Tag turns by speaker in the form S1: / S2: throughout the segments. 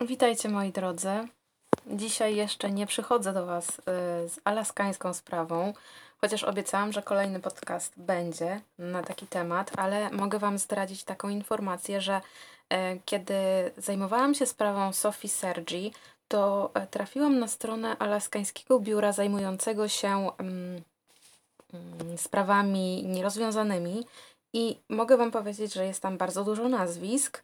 S1: Witajcie moi drodzy. Dzisiaj jeszcze nie przychodzę do Was y, z alaskańską sprawą, chociaż obiecałam, że kolejny podcast będzie na taki temat, ale mogę Wam zdradzić taką informację, że e, kiedy zajmowałam się sprawą Sophie Sergi, to e, trafiłam na stronę alaskańskiego biura zajmującego się mm, mm, sprawami nierozwiązanymi i mogę Wam powiedzieć, że jest tam bardzo dużo nazwisk.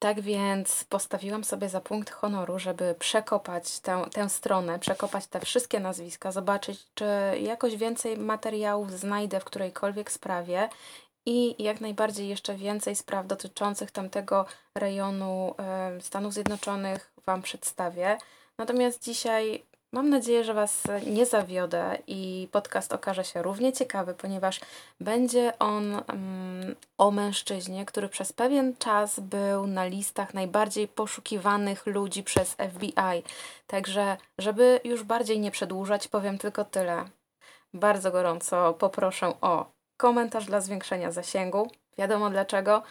S1: Tak więc postawiłam sobie za punkt honoru, żeby przekopać tę, tę stronę, przekopać te wszystkie nazwiska, zobaczyć, czy jakoś więcej materiałów znajdę w którejkolwiek sprawie i jak najbardziej jeszcze więcej spraw dotyczących tamtego rejonu Stanów Zjednoczonych Wam przedstawię. Natomiast dzisiaj Mam nadzieję, że Was nie zawiodę i podcast okaże się równie ciekawy, ponieważ będzie on um, o mężczyźnie, który przez pewien czas był na listach najbardziej poszukiwanych ludzi przez FBI. Także, żeby już bardziej nie przedłużać, powiem tylko tyle. Bardzo gorąco poproszę o komentarz dla zwiększenia zasięgu. Wiadomo dlaczego.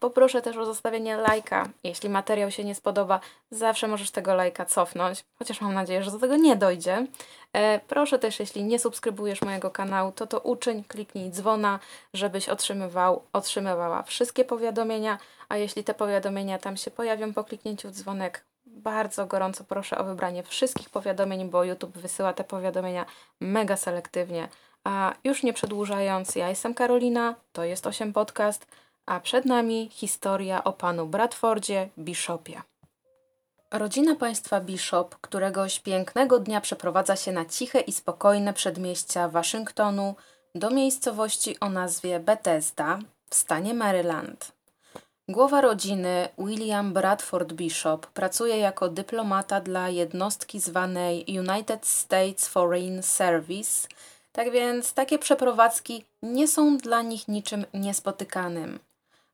S1: Poproszę też o zostawienie lajka. Jeśli materiał się nie spodoba, zawsze możesz tego lajka cofnąć, chociaż mam nadzieję, że do tego nie dojdzie. E, proszę też, jeśli nie subskrybujesz mojego kanału, to to uczyń, kliknij dzwona, żebyś otrzymywał, otrzymywała wszystkie powiadomienia, a jeśli te powiadomienia tam się pojawią po kliknięciu w dzwonek, bardzo gorąco proszę o wybranie wszystkich powiadomień, bo YouTube wysyła te powiadomienia mega selektywnie. A już nie przedłużając, ja jestem Karolina, to jest 8 Podcast a przed nami historia o panu Bradfordzie Bishopie. Rodzina państwa Bishop któregoś pięknego dnia przeprowadza się na ciche i spokojne przedmieścia Waszyngtonu do miejscowości o nazwie Bethesda w stanie Maryland. Głowa rodziny, William Bradford Bishop, pracuje jako dyplomata dla jednostki zwanej United States Foreign Service, tak więc takie przeprowadzki nie są dla nich niczym niespotykanym.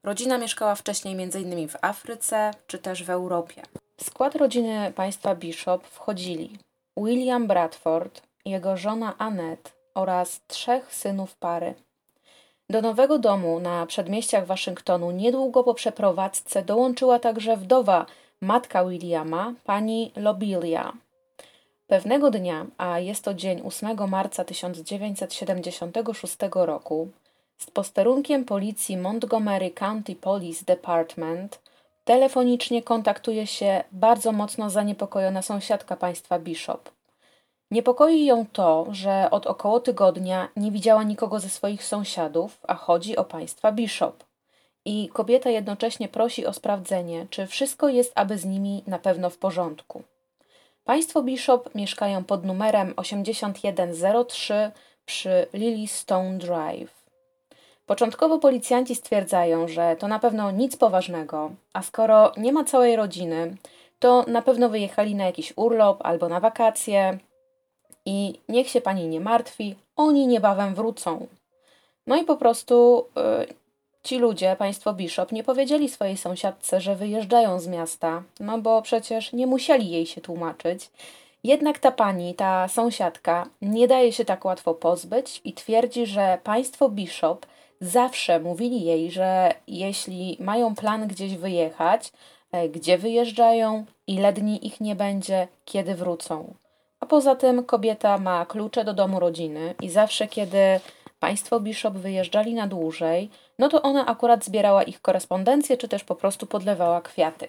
S1: Rodzina mieszkała wcześniej m.in. w Afryce czy też w Europie. W skład rodziny państwa Bishop wchodzili William Bradford, jego żona Annette oraz trzech synów pary. Do nowego domu na przedmieściach Waszyngtonu niedługo po przeprowadzce dołączyła także wdowa matka Williama, pani Lobelia. Pewnego dnia, a jest to dzień 8 marca 1976 roku, z posterunkiem policji Montgomery County Police Department telefonicznie kontaktuje się bardzo mocno zaniepokojona sąsiadka państwa Bishop. Niepokoi ją to, że od około tygodnia nie widziała nikogo ze swoich sąsiadów, a chodzi o państwa Bishop. I kobieta jednocześnie prosi o sprawdzenie, czy wszystko jest aby z nimi na pewno w porządku. Państwo Bishop mieszkają pod numerem 8103 przy Lilystone Drive. Początkowo policjanci stwierdzają, że to na pewno nic poważnego, a skoro nie ma całej rodziny, to na pewno wyjechali na jakiś urlop albo na wakacje i niech się pani nie martwi, oni niebawem wrócą. No i po prostu yy, ci ludzie, państwo Bishop, nie powiedzieli swojej sąsiadce, że wyjeżdżają z miasta, no bo przecież nie musieli jej się tłumaczyć. Jednak ta pani, ta sąsiadka, nie daje się tak łatwo pozbyć i twierdzi, że państwo Bishop zawsze mówili jej, że jeśli mają plan gdzieś wyjechać, e, gdzie wyjeżdżają, ile dni ich nie będzie, kiedy wrócą. A poza tym kobieta ma klucze do domu rodziny i zawsze, kiedy państwo Bishop wyjeżdżali na dłużej, no to ona akurat zbierała ich korespondencję, czy też po prostu podlewała kwiaty.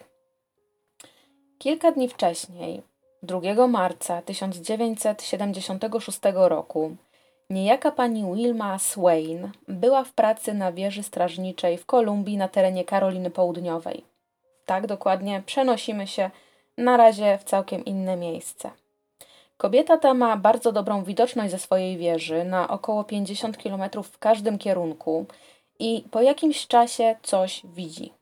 S1: Kilka dni wcześniej, 2 marca 1976 roku, Niejaka pani Wilma Swain była w pracy na wieży strażniczej w Kolumbii na terenie Karoliny Południowej. Tak dokładnie przenosimy się na razie w całkiem inne miejsce. Kobieta ta ma bardzo dobrą widoczność ze swojej wieży na około 50 km w każdym kierunku i po jakimś czasie coś widzi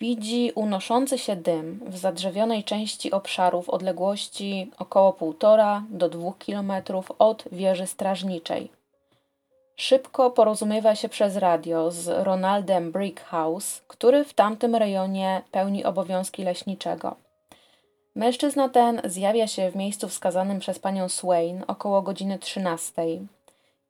S1: widzi unoszący się dym w zadrzewionej części obszaru w odległości około 1,5 do 2 km od wieży strażniczej. Szybko porozumiewa się przez radio z Ronaldem Brickhouse, który w tamtym rejonie pełni obowiązki leśniczego. Mężczyzna ten zjawia się w miejscu wskazanym przez panią Swain około godziny 13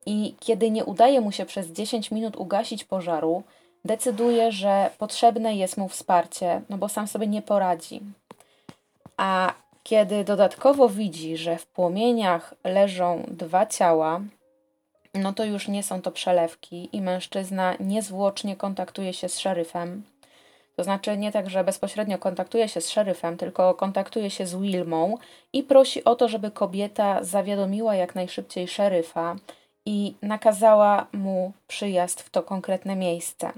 S1: i kiedy nie udaje mu się przez 10 minut ugasić pożaru, decyduje, że potrzebne jest mu wsparcie, no bo sam sobie nie poradzi. A kiedy dodatkowo widzi, że w płomieniach leżą dwa ciała, no to już nie są to przelewki i mężczyzna niezwłocznie kontaktuje się z szeryfem. To znaczy nie tak, że bezpośrednio kontaktuje się z szeryfem, tylko kontaktuje się z Wilmą i prosi o to, żeby kobieta zawiadomiła jak najszybciej szeryfa i nakazała mu przyjazd w to konkretne miejsce.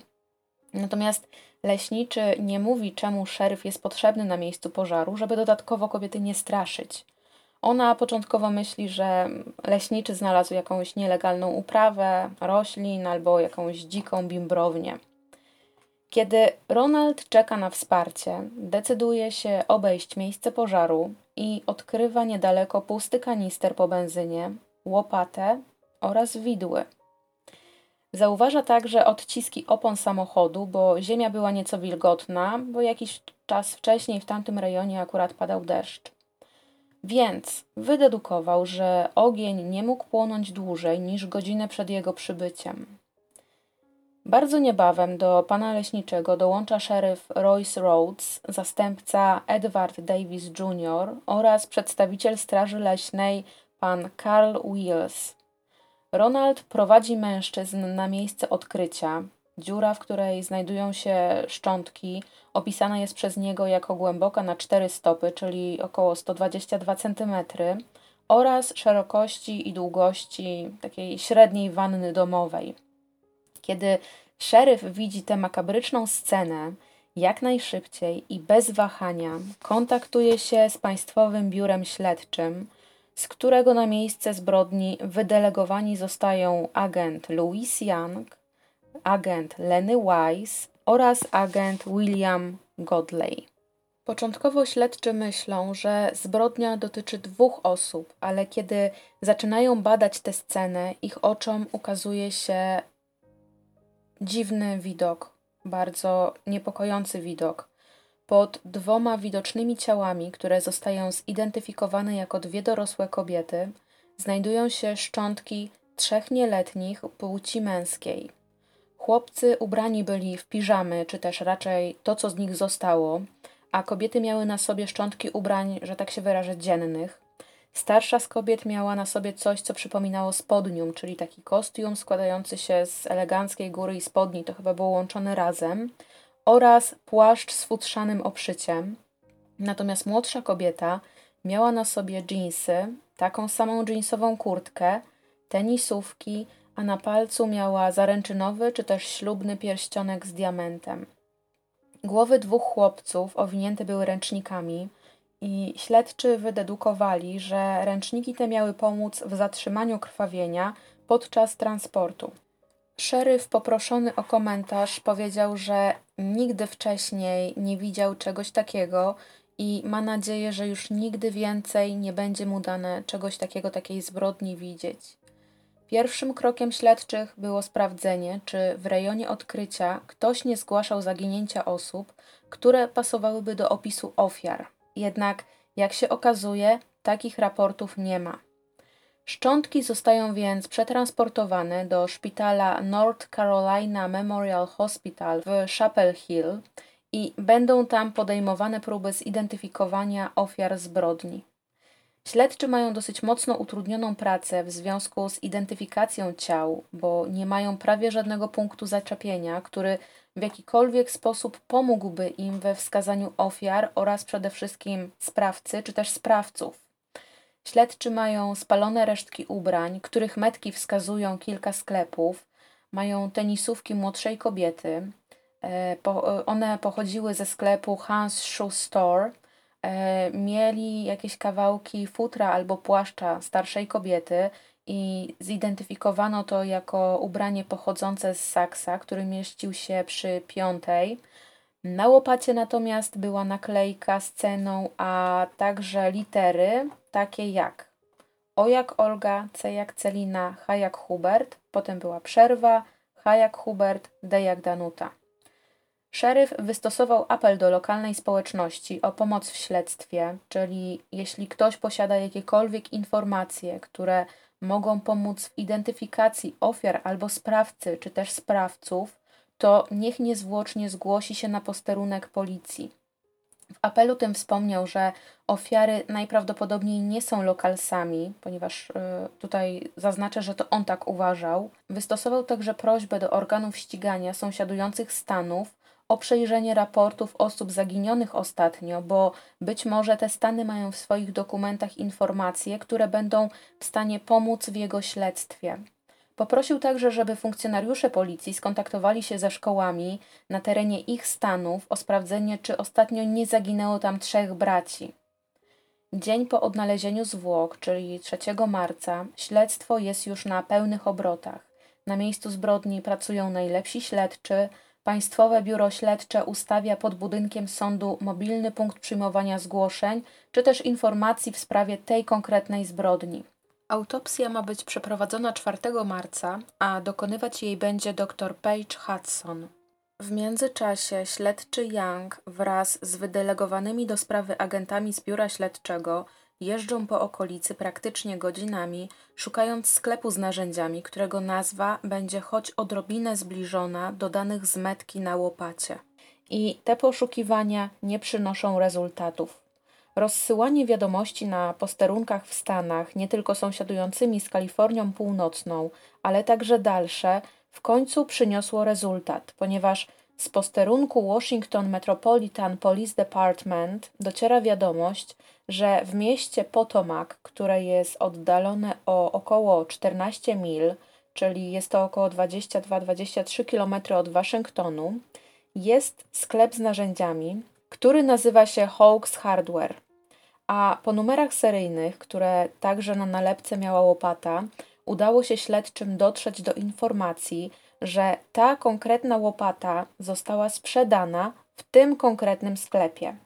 S1: Natomiast leśniczy nie mówi, czemu szeryf jest potrzebny na miejscu pożaru, żeby dodatkowo kobiety nie straszyć. Ona początkowo myśli, że leśniczy znalazł jakąś nielegalną uprawę roślin albo jakąś dziką bimbrownię. Kiedy Ronald czeka na wsparcie, decyduje się obejść miejsce pożaru i odkrywa niedaleko pusty kanister po benzynie, łopatę oraz widły. Zauważa także odciski opon samochodu, bo ziemia była nieco wilgotna, bo jakiś czas wcześniej w tamtym rejonie akurat padał deszcz. Więc wydedukował, że ogień nie mógł płonąć dłużej niż godzinę przed jego przybyciem. Bardzo niebawem do pana leśniczego dołącza szeryf Royce Rhodes, zastępca Edward Davis Jr. oraz przedstawiciel Straży Leśnej pan Carl Wills. Ronald prowadzi mężczyzn na miejsce odkrycia. Dziura, w której znajdują się szczątki, opisana jest przez niego jako głęboka na 4 stopy, czyli około 122 cm, oraz szerokości i długości takiej średniej wanny domowej. Kiedy szeryf widzi tę makabryczną scenę, jak najszybciej i bez wahania kontaktuje się z Państwowym Biurem Śledczym, z którego na miejsce zbrodni wydelegowani zostają agent Louis Young, agent Lenny Wise oraz agent William Godley. Początkowo śledczy myślą, że zbrodnia dotyczy dwóch osób, ale kiedy zaczynają badać tę scenę, ich oczom ukazuje się dziwny widok, bardzo niepokojący widok. Pod dwoma widocznymi ciałami, które zostają zidentyfikowane jako dwie dorosłe kobiety, znajdują się szczątki trzech nieletnich płci męskiej. Chłopcy ubrani byli w piżamy, czy też raczej to, co z nich zostało, a kobiety miały na sobie szczątki ubrań, że tak się wyrażę, dziennych. Starsza z kobiet miała na sobie coś, co przypominało spodnium, czyli taki kostium składający się z eleganckiej góry i spodni, to chyba było łączone razem, oraz płaszcz z futrzanym obszyciem. Natomiast młodsza kobieta miała na sobie dżinsy, taką samą dżinsową kurtkę, tenisówki, a na palcu miała zaręczynowy czy też ślubny pierścionek z diamentem. Głowy dwóch chłopców owinięte były ręcznikami i śledczy wydedukowali, że ręczniki te miały pomóc w zatrzymaniu krwawienia podczas transportu. Szeryf poproszony o komentarz powiedział, że nigdy wcześniej nie widział czegoś takiego i ma nadzieję, że już nigdy więcej nie będzie mu dane czegoś takiego, takiej zbrodni widzieć. Pierwszym krokiem śledczych było sprawdzenie, czy w rejonie odkrycia ktoś nie zgłaszał zaginięcia osób, które pasowałyby do opisu ofiar. Jednak, jak się okazuje, takich raportów nie ma. Szczątki zostają więc przetransportowane do szpitala North Carolina Memorial Hospital w Chapel Hill i będą tam podejmowane próby zidentyfikowania ofiar zbrodni. Śledczy mają dosyć mocno utrudnioną pracę w związku z identyfikacją ciał, bo nie mają prawie żadnego punktu zaczepienia, który w jakikolwiek sposób pomógłby im we wskazaniu ofiar oraz przede wszystkim sprawcy czy też sprawców. Śledczy mają spalone resztki ubrań, których metki wskazują kilka sklepów, mają tenisówki młodszej kobiety. E, one pochodziły ze sklepu Hans Shoe Store E, mieli jakieś kawałki futra albo płaszcza starszej kobiety i zidentyfikowano to jako ubranie pochodzące z saksa, który mieścił się przy piątej. Na łopacie natomiast była naklejka z ceną, a także litery takie jak O jak Olga, C jak Celina, H jak Hubert, potem była przerwa, H jak Hubert, D jak Danuta. Szeryf wystosował apel do lokalnej społeczności o pomoc w śledztwie, czyli jeśli ktoś posiada jakiekolwiek informacje, które mogą pomóc w identyfikacji ofiar albo sprawcy, czy też sprawców, to niech niezwłocznie zgłosi się na posterunek policji. W apelu tym wspomniał, że ofiary najprawdopodobniej nie są lokalsami, ponieważ y, tutaj zaznaczę, że to on tak uważał. Wystosował także prośbę do organów ścigania sąsiadujących stanów o przejrzenie raportów osób zaginionych ostatnio, bo być może te stany mają w swoich dokumentach informacje, które będą w stanie pomóc w jego śledztwie. Poprosił także, żeby funkcjonariusze policji skontaktowali się ze szkołami na terenie ich stanów o sprawdzenie, czy ostatnio nie zaginęło tam trzech braci. Dzień po odnalezieniu zwłok, czyli 3 marca, śledztwo jest już na pełnych obrotach. Na miejscu zbrodni pracują najlepsi śledczy. Państwowe Biuro Śledcze ustawia pod budynkiem sądu mobilny punkt przyjmowania zgłoszeń czy też informacji w sprawie tej konkretnej zbrodni. Autopsja ma być przeprowadzona 4 marca, a dokonywać jej będzie dr Paige Hudson. W międzyczasie śledczy Young wraz z wydelegowanymi do sprawy agentami z biura śledczego jeżdżą po okolicy praktycznie godzinami, szukając sklepu z narzędziami, którego nazwa będzie choć odrobinę zbliżona do danych z metki na łopacie. I te poszukiwania nie przynoszą rezultatów. Rozsyłanie wiadomości na posterunkach w Stanach, nie tylko sąsiadującymi z Kalifornią Północną, ale także dalsze, w końcu przyniosło rezultat, ponieważ z posterunku Washington Metropolitan Police Department dociera wiadomość, że w mieście Potomac, które jest oddalone o około 14 mil, czyli jest to około 22-23 km od Waszyngtonu, jest sklep z narzędziami, który nazywa się Hawks Hardware. A po numerach seryjnych, które także na nalepce miała łopata, udało się śledczym dotrzeć do informacji, że ta konkretna łopata została sprzedana w tym konkretnym sklepie.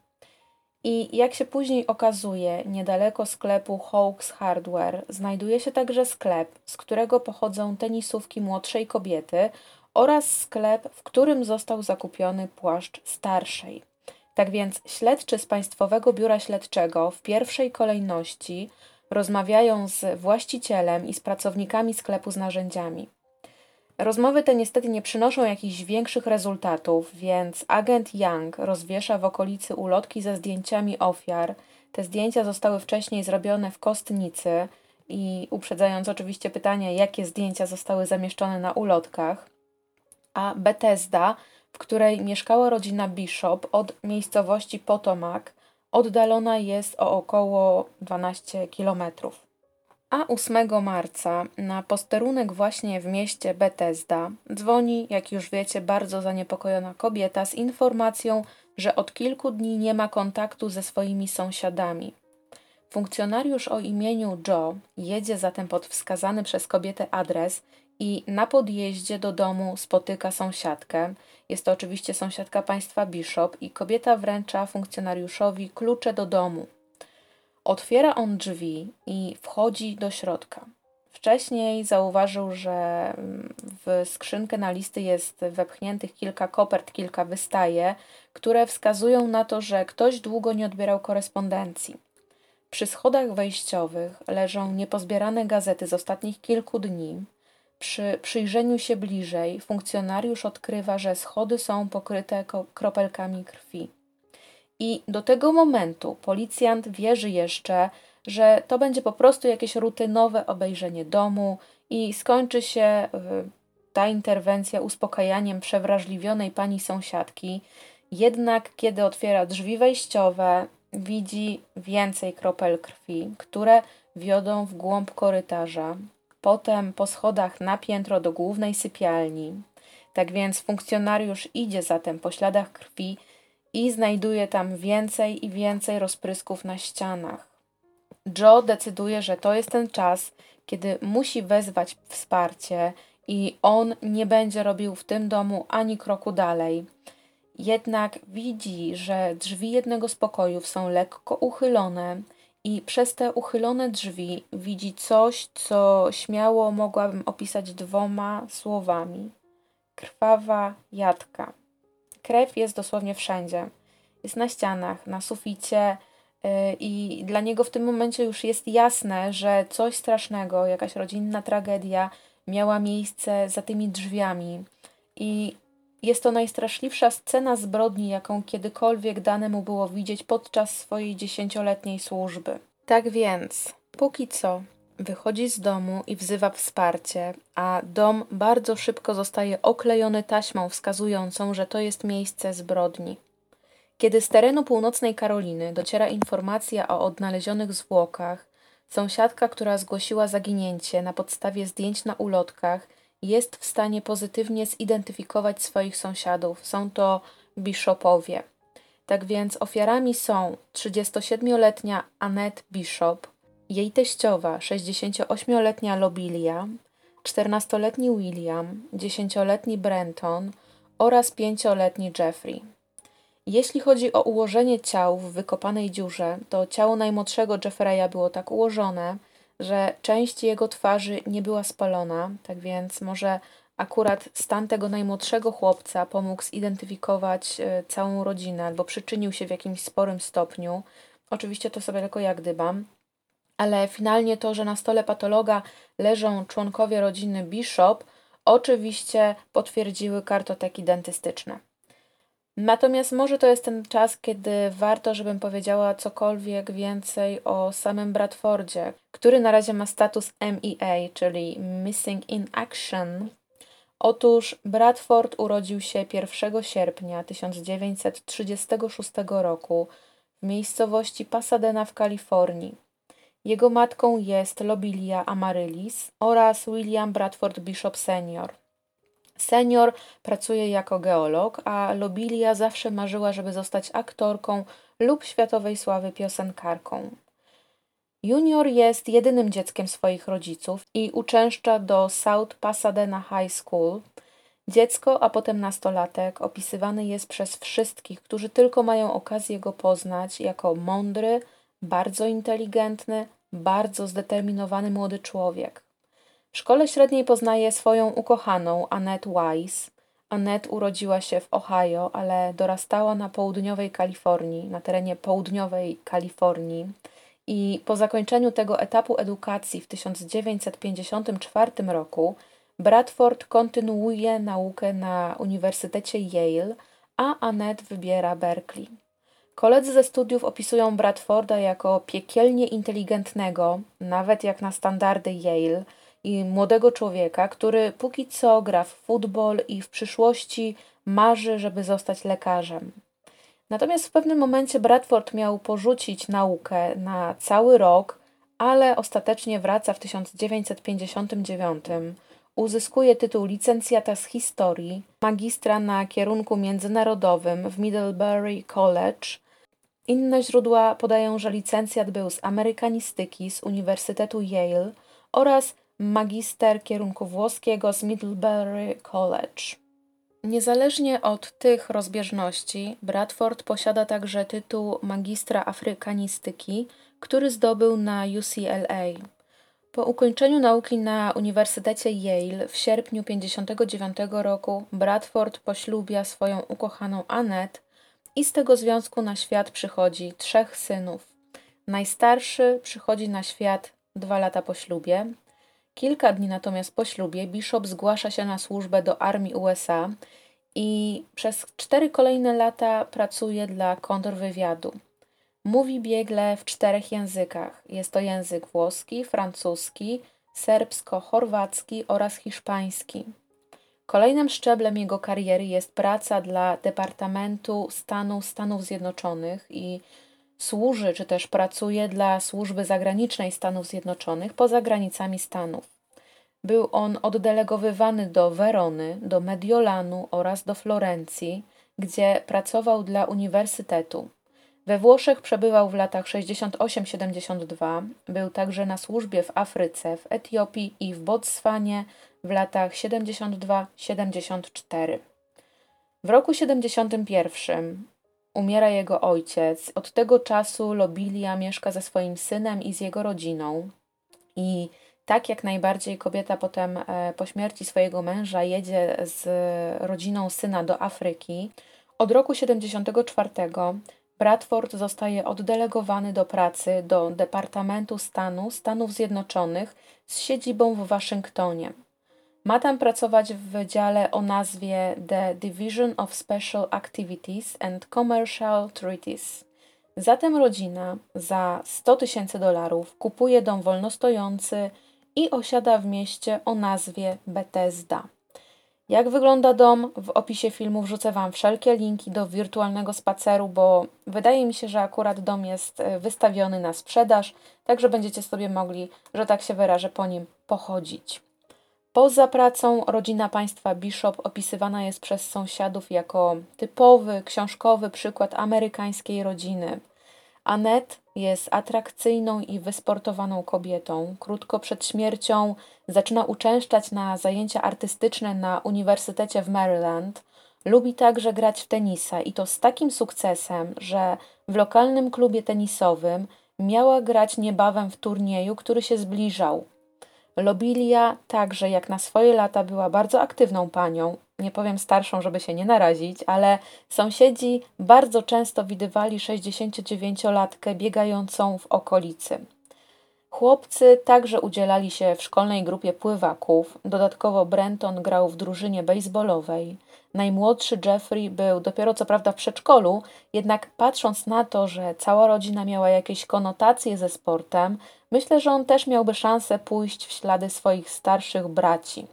S1: I jak się później okazuje, niedaleko sklepu Hawks Hardware znajduje się także sklep, z którego pochodzą tenisówki młodszej kobiety oraz sklep, w którym został zakupiony płaszcz starszej. Tak więc śledczy z Państwowego Biura Śledczego w pierwszej kolejności rozmawiają z właścicielem i z pracownikami sklepu z narzędziami. Rozmowy te niestety nie przynoszą jakichś większych rezultatów, więc agent Young rozwiesza w okolicy ulotki ze zdjęciami ofiar. Te zdjęcia zostały wcześniej zrobione w kostnicy i uprzedzając oczywiście pytanie, jakie zdjęcia zostały zamieszczone na ulotkach, a Bethesda w której mieszkała rodzina Bishop od miejscowości Potomac, oddalona jest o około 12 kilometrów. A 8 marca na posterunek właśnie w mieście Bethesda dzwoni, jak już wiecie, bardzo zaniepokojona kobieta z informacją, że od kilku dni nie ma kontaktu ze swoimi sąsiadami. Funkcjonariusz o imieniu Joe jedzie zatem pod wskazany przez kobietę adres i na podjeździe do domu spotyka sąsiadkę. Jest to oczywiście sąsiadka państwa Bishop i kobieta wręcza funkcjonariuszowi klucze do domu. Otwiera on drzwi i wchodzi do środka. Wcześniej zauważył, że mm, w skrzynkę na listy jest wepchniętych kilka kopert, kilka wystaje, które wskazują na to, że ktoś długo nie odbierał korespondencji. Przy schodach wejściowych leżą niepozbierane gazety z ostatnich kilku dni, przy przyjrzeniu się bliżej funkcjonariusz odkrywa, że schody są pokryte kropelkami krwi. I do tego momentu policjant wierzy jeszcze, że to będzie po prostu jakieś rutynowe obejrzenie domu i skończy się y, ta interwencja uspokajaniem przewrażliwionej pani sąsiadki. Jednak kiedy otwiera drzwi wejściowe, widzi więcej kropel krwi, które wiodą w głąb korytarza, potem po schodach na piętro do głównej sypialni. Tak więc funkcjonariusz idzie zatem po śladach krwi i znajduje tam więcej i więcej rozprysków na ścianach. Joe decyduje, że to jest ten czas, kiedy musi wezwać wsparcie i on nie będzie robił w tym domu ani kroku dalej. Jednak widzi, że drzwi jednego z pokojów są lekko uchylone i przez te uchylone drzwi widzi coś, co śmiało mogłabym opisać dwoma słowami: krwawa jadka. Krew jest dosłownie wszędzie. Jest na ścianach, na suficie, y, i dla niego w tym momencie już jest jasne, że coś strasznego, jakaś rodzinna tragedia miała miejsce za tymi drzwiami. I jest to najstraszliwsza scena zbrodni, jaką kiedykolwiek danemu było widzieć podczas swojej dziesięcioletniej służby. Tak więc, póki co, wychodzi z domu i wzywa wsparcie, a dom bardzo szybko zostaje oklejony taśmą wskazującą, że to jest miejsce zbrodni. Kiedy z terenu północnej Karoliny dociera informacja o odnalezionych zwłokach, sąsiadka, która zgłosiła zaginięcie na podstawie zdjęć na ulotkach, jest w stanie pozytywnie zidentyfikować swoich sąsiadów. Są to bishopowie. Tak więc ofiarami są 37-letnia Annette Bishop, jej teściowa 68-letnia Lobilia, 14-letni William, 10-letni Brenton oraz 5-letni Jeffrey. Jeśli chodzi o ułożenie ciał w wykopanej dziurze, to ciało najmłodszego Jeffreya było tak ułożone, że część jego twarzy nie była spalona, tak więc może akurat stan tego najmłodszego chłopca pomógł zidentyfikować e, całą rodzinę albo przyczynił się w jakimś sporym stopniu. Oczywiście to sobie tylko jak dybam. Ale finalnie to, że na stole patologa leżą członkowie rodziny Bishop, oczywiście potwierdziły kartoteki dentystyczne. Natomiast może to jest ten czas, kiedy warto, żebym powiedziała cokolwiek więcej o samym Bradfordzie, który na razie ma status MEA, czyli Missing in Action. Otóż Bradford urodził się 1 sierpnia 1936 roku w miejscowości Pasadena w Kalifornii. Jego matką jest Lobilia Amaryllis oraz William Bradford Bishop Sr. Senior pracuje jako geolog, a Lobilia zawsze marzyła, żeby zostać aktorką lub światowej sławy piosenkarką. Junior jest jedynym dzieckiem swoich rodziców i uczęszcza do South Pasadena High School. Dziecko, a potem nastolatek, opisywany jest przez wszystkich, którzy tylko mają okazję go poznać, jako mądry, bardzo inteligentny, bardzo zdeterminowany młody człowiek. W szkole średniej poznaje swoją ukochaną Annette Wise. Annette urodziła się w Ohio, ale dorastała na południowej Kalifornii, na terenie południowej Kalifornii. I po zakończeniu tego etapu edukacji w 1954 roku Bradford kontynuuje naukę na Uniwersytecie Yale, a Annette wybiera Berkeley. Koledzy ze studiów opisują Bradforda jako piekielnie inteligentnego, nawet jak na standardy Yale, i młodego człowieka, który póki co gra w futbol i w przyszłości marzy, żeby zostać lekarzem. Natomiast w pewnym momencie Bradford miał porzucić naukę na cały rok, ale ostatecznie wraca w 1959. Uzyskuje tytuł licencjata z historii, magistra na kierunku międzynarodowym w Middlebury College. Inne źródła podają, że licencjat był z amerykanistyki z Uniwersytetu Yale oraz magister kierunku włoskiego z Middlebury College. Niezależnie od tych rozbieżności, Bradford posiada także tytuł magistra afrykanistyki, który zdobył na UCLA. Po ukończeniu nauki na Uniwersytecie Yale w sierpniu 1959 roku Bradford poślubia swoją ukochaną Annette i z tego związku na świat przychodzi trzech synów. Najstarszy przychodzi na świat dwa lata po ślubie, Kilka dni natomiast po ślubie Bishop zgłasza się na służbę do armii USA i przez cztery kolejne lata pracuje dla kontrwywiadu. Mówi biegle w czterech językach. Jest to język włoski, francuski, serbsko-chorwacki oraz hiszpański. Kolejnym szczeblem jego kariery jest praca dla Departamentu Stanu Stanów Zjednoczonych i służy czy też pracuje dla służby zagranicznej Stanów Zjednoczonych poza granicami Stanów. Był on oddelegowywany do Werony, do Mediolanu oraz do Florencji, gdzie pracował dla uniwersytetu. We Włoszech przebywał w latach 68-72, był także na służbie w Afryce, w Etiopii i w Botswanie w latach 72-74. W roku 71 Umiera jego ojciec. Od tego czasu Lobilia mieszka ze swoim synem i z jego rodziną. I tak jak najbardziej kobieta potem e, po śmierci swojego męża jedzie z rodziną syna do Afryki. Od roku 74 Bradford zostaje oddelegowany do pracy do Departamentu Stanu Stanów Zjednoczonych z siedzibą w Waszyngtonie. Ma tam pracować w wydziale o nazwie The Division of Special Activities and Commercial Treaties. Zatem rodzina za 100 tysięcy dolarów kupuje dom wolnostojący i osiada w mieście o nazwie Bethesda. Jak wygląda dom? W opisie filmu wrzucę Wam wszelkie linki do wirtualnego spaceru, bo wydaje mi się, że akurat dom jest e, wystawiony na sprzedaż, także będziecie sobie mogli, że tak się wyrażę, po nim pochodzić. Poza pracą rodzina państwa Bishop opisywana jest przez sąsiadów jako typowy, książkowy przykład amerykańskiej rodziny. Annette jest atrakcyjną i wysportowaną kobietą. Krótko przed śmiercią zaczyna uczęszczać na zajęcia artystyczne na Uniwersytecie w Maryland. Lubi także grać w tenisa i to z takim sukcesem, że w lokalnym klubie tenisowym miała grać niebawem w turnieju, który się zbliżał. Lobilia także jak na swoje lata była bardzo aktywną panią, nie powiem starszą, żeby się nie narazić, ale sąsiedzi bardzo często widywali 69-latkę biegającą w okolicy. Chłopcy także udzielali się w szkolnej grupie pływaków. Dodatkowo Brenton grał w drużynie baseballowej. Najmłodszy Jeffrey był dopiero co prawda w przedszkolu, jednak patrząc na to, że cała rodzina miała jakieś konotacje ze sportem, myślę, że on też miałby szansę pójść w ślady swoich starszych braci.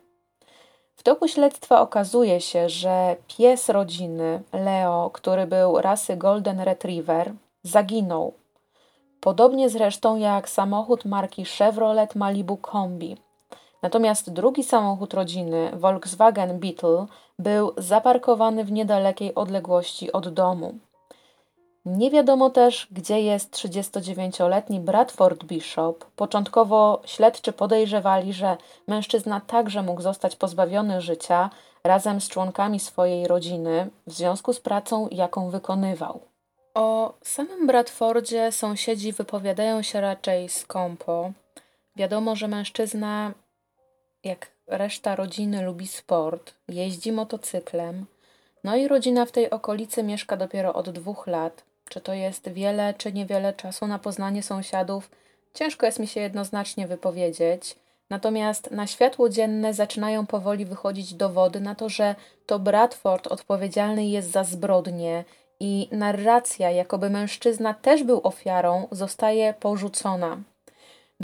S1: W toku śledztwa okazuje się, że pies rodziny, Leo, który był rasy Golden Retriever, zaginął. Podobnie zresztą jak samochód marki Chevrolet Malibu Kombi. Natomiast drugi samochód rodziny, Volkswagen Beetle, był zaparkowany w niedalekiej odległości od domu. Nie wiadomo też, gdzie jest 39-letni Bradford Bishop. Początkowo śledczy podejrzewali, że mężczyzna także mógł zostać pozbawiony życia razem z członkami swojej rodziny w związku z pracą, jaką wykonywał. O samym Bradfordzie sąsiedzi wypowiadają się raczej skąpo. Wiadomo, że mężczyzna, jak reszta rodziny, lubi sport, jeździ motocyklem. No i rodzina w tej okolicy mieszka dopiero od dwóch lat. Czy to jest wiele, czy niewiele czasu na poznanie sąsiadów? Ciężko jest mi się jednoznacznie wypowiedzieć. Natomiast na światło dzienne zaczynają powoli wychodzić dowody na to, że to Bradford odpowiedzialny jest za zbrodnie i narracja, jakoby mężczyzna też był ofiarą, zostaje porzucona.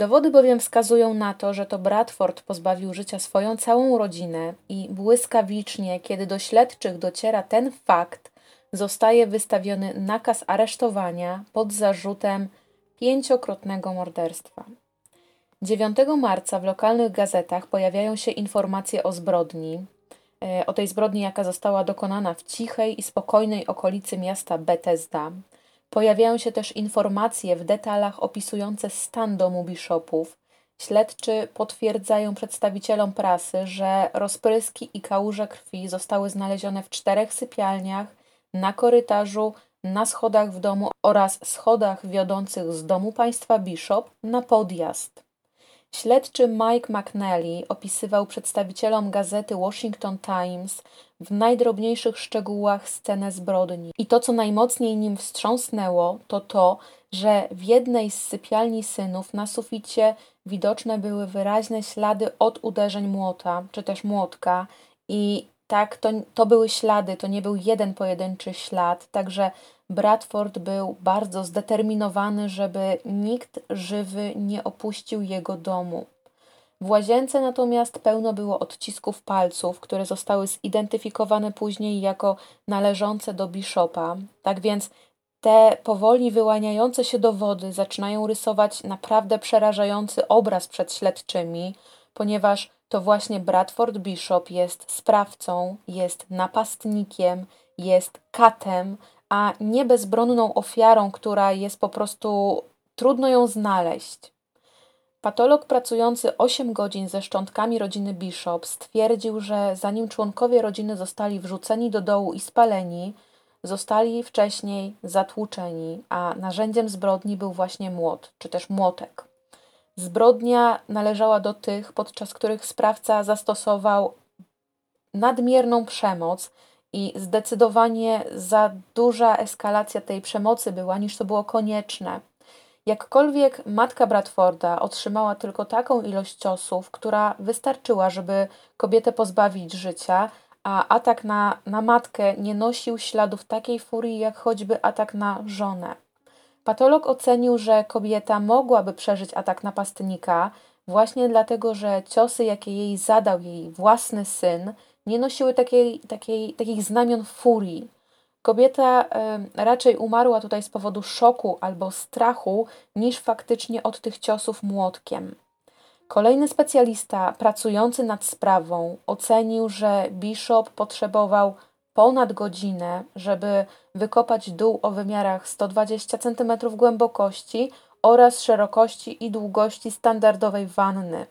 S1: Dowody bowiem wskazują na to, że to Bradford pozbawił życia swoją całą rodzinę i błyskawicznie, kiedy do śledczych dociera ten fakt, zostaje wystawiony nakaz aresztowania pod zarzutem pięciokrotnego morderstwa. 9 marca w lokalnych gazetach pojawiają się informacje o zbrodni, e, o tej zbrodni, jaka została dokonana w cichej i spokojnej okolicy miasta Bethesda. Pojawiają się też informacje w detalach opisujące stan domu biszopów. Śledczy potwierdzają przedstawicielom prasy, że rozpryski i kałuże krwi zostały znalezione w czterech sypialniach na korytarzu, na schodach w domu oraz schodach wiodących z domu państwa Bishop na podjazd. Śledczy Mike McNally opisywał przedstawicielom gazety Washington Times w najdrobniejszych szczegółach scenę zbrodni. I to, co najmocniej nim wstrząsnęło, to to, że w jednej z sypialni synów na suficie widoczne były wyraźne ślady od uderzeń młota, czy też młotka, i tak, to, to były ślady, to nie był jeden pojedynczy ślad, także Bradford był bardzo zdeterminowany, żeby nikt żywy nie opuścił jego domu. W łazience natomiast pełno było odcisków palców, które zostały zidentyfikowane później jako należące do Bishopa. Tak więc te powoli wyłaniające się dowody zaczynają rysować naprawdę przerażający obraz przed śledczymi, ponieważ to właśnie Bradford Bishop jest sprawcą, jest napastnikiem, jest katem, a nie bezbronną ofiarą, która jest po prostu trudno ją znaleźć. Patolog pracujący 8 godzin ze szczątkami rodziny Bishop stwierdził, że zanim członkowie rodziny zostali wrzuceni do dołu i spaleni, zostali wcześniej zatłuczeni, a narzędziem zbrodni był właśnie młot, czy też młotek. Zbrodnia należała do tych, podczas których sprawca zastosował nadmierną przemoc i zdecydowanie za duża eskalacja tej przemocy była, niż to było konieczne. Jakkolwiek matka Bradforda otrzymała tylko taką ilość ciosów, która wystarczyła, żeby kobietę pozbawić życia, a atak na, na matkę nie nosił śladów takiej furii jak choćby atak na żonę. Patolog ocenił, że kobieta mogłaby przeżyć atak napastnika właśnie dlatego, że ciosy, jakie jej zadał jej własny syn, nie nosiły takiej, takiej, takich znamion furii. Kobieta y, raczej umarła tutaj z powodu szoku albo strachu, niż faktycznie od tych ciosów młotkiem. Kolejny specjalista pracujący nad sprawą ocenił, że Bishop potrzebował ponad godzinę, żeby wykopać dół o wymiarach 120 cm głębokości oraz szerokości i długości standardowej wanny.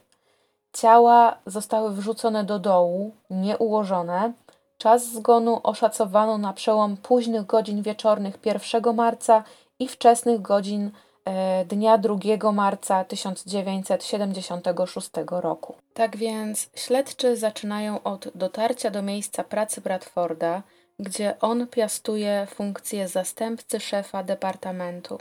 S1: Ciała zostały wrzucone do dołu, nieułożone. Czas zgonu oszacowano na przełom późnych godzin wieczornych 1 marca i wczesnych godzin e, dnia 2 marca 1976 roku. Tak więc śledczy zaczynają od dotarcia do miejsca pracy Bradforda, gdzie on piastuje funkcję zastępcy szefa departamentu.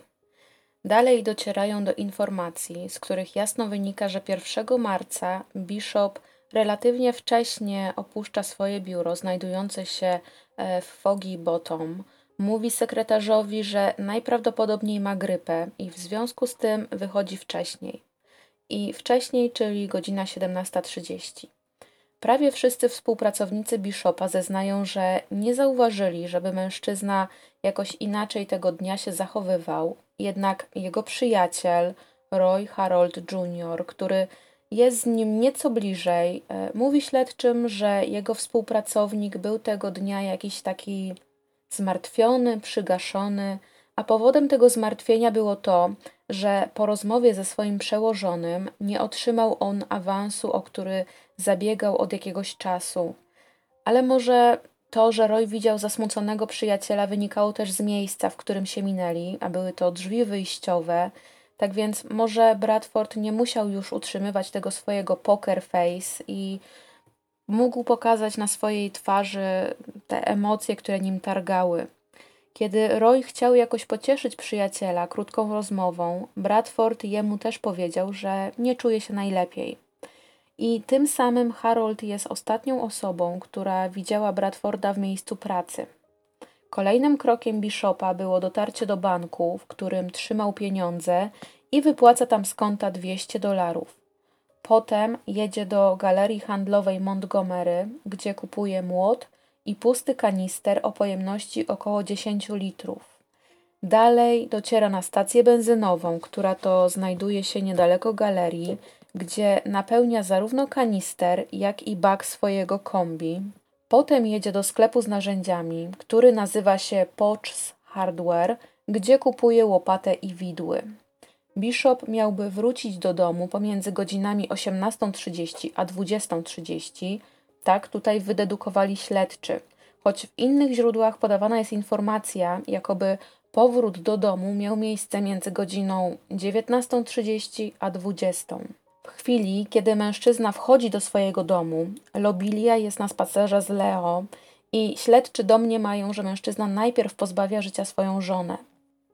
S1: Dalej docierają do informacji, z których jasno wynika, że 1 marca Bishop relatywnie wcześnie opuszcza swoje biuro znajdujące się e, w Foggy Bottom. Mówi sekretarzowi, że najprawdopodobniej ma grypę i w związku z tym wychodzi wcześniej. I wcześniej, czyli godzina 17.30. Prawie wszyscy współpracownicy Bishopa zeznają, że nie zauważyli, żeby mężczyzna jakoś inaczej tego dnia się zachowywał, jednak jego przyjaciel, Roy Harold Jr., który jest z nim nieco bliżej, e, mówi śledczym, że jego współpracownik był tego dnia jakiś taki zmartwiony, przygaszony, a powodem tego zmartwienia było to, że po rozmowie ze swoim przełożonym nie otrzymał on awansu, o który zabiegał od jakiegoś czasu. Ale może to, że Roy widział zasmuconego przyjaciela, wynikało też z miejsca, w którym się minęli, a były to drzwi wyjściowe. Tak więc może Bradford nie musiał już utrzymywać tego swojego poker face i mógł pokazać na swojej twarzy te emocje, które nim targały. Kiedy Roy chciał jakoś pocieszyć przyjaciela krótką rozmową, Bradford jemu też powiedział, że nie czuje się najlepiej. I tym samym Harold jest ostatnią osobą, która widziała Bradforda w miejscu pracy. Kolejnym krokiem Bishopa było dotarcie do banku, w którym trzymał pieniądze i wypłaca tam z konta 200 dolarów. Potem jedzie do galerii handlowej Montgomery, gdzie kupuje młot i pusty kanister o pojemności około 10 litrów. Dalej dociera na stację benzynową, która to znajduje się niedaleko galerii, gdzie napełnia zarówno kanister, jak i bak swojego kombi. Potem jedzie do sklepu z narzędziami, który nazywa się Potts Hardware, gdzie kupuje łopatę i widły. Bishop miałby wrócić do domu pomiędzy godzinami 18.30 a 20.30. Tak tutaj wydedukowali śledczy. Choć w innych źródłach podawana jest informacja, jakoby powrót do domu miał miejsce między godziną 19.30 a 20.00. Chwili, kiedy mężczyzna wchodzi do swojego domu, Lobilia jest na spacerze z Leo i śledczy domniemają, że mężczyzna najpierw pozbawia życia swoją żonę.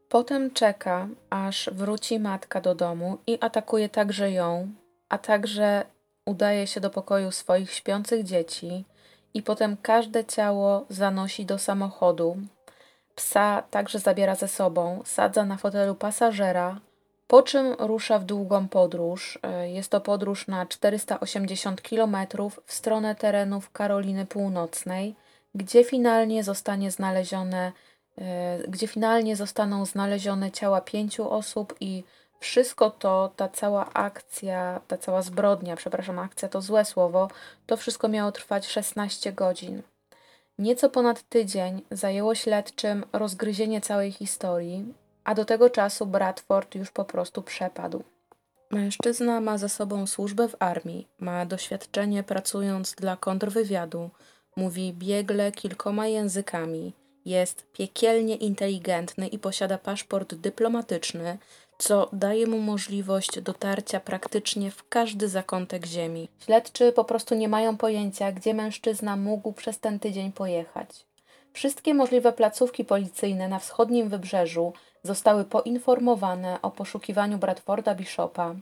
S1: Potem czeka, aż wróci matka do domu i atakuje także ją, a także udaje się do pokoju swoich śpiących dzieci i potem każde ciało zanosi do samochodu. Psa także zabiera ze sobą, sadza na fotelu pasażera, po czym rusza w długą podróż. E, jest to podróż na 480 km w stronę terenów Karoliny Północnej, gdzie finalnie zostanie znalezione, e, gdzie finalnie zostaną znalezione ciała pięciu osób i wszystko to, ta cała akcja, ta cała zbrodnia, przepraszam, akcja to złe słowo, to wszystko miało trwać 16 godzin. Nieco ponad tydzień zajęło śledczym rozgryzienie całej historii, a do tego czasu Bradford już po prostu przepadł. Mężczyzna ma za sobą służbę w armii, ma doświadczenie pracując dla kontrwywiadu, mówi biegle kilkoma językami, jest piekielnie inteligentny i posiada paszport dyplomatyczny, co daje mu możliwość dotarcia praktycznie w każdy zakątek ziemi. Śledczy po prostu nie mają pojęcia, gdzie mężczyzna mógł przez ten tydzień pojechać. Wszystkie możliwe placówki policyjne na wschodnim wybrzeżu zostały poinformowane o poszukiwaniu Bradforda Bishopa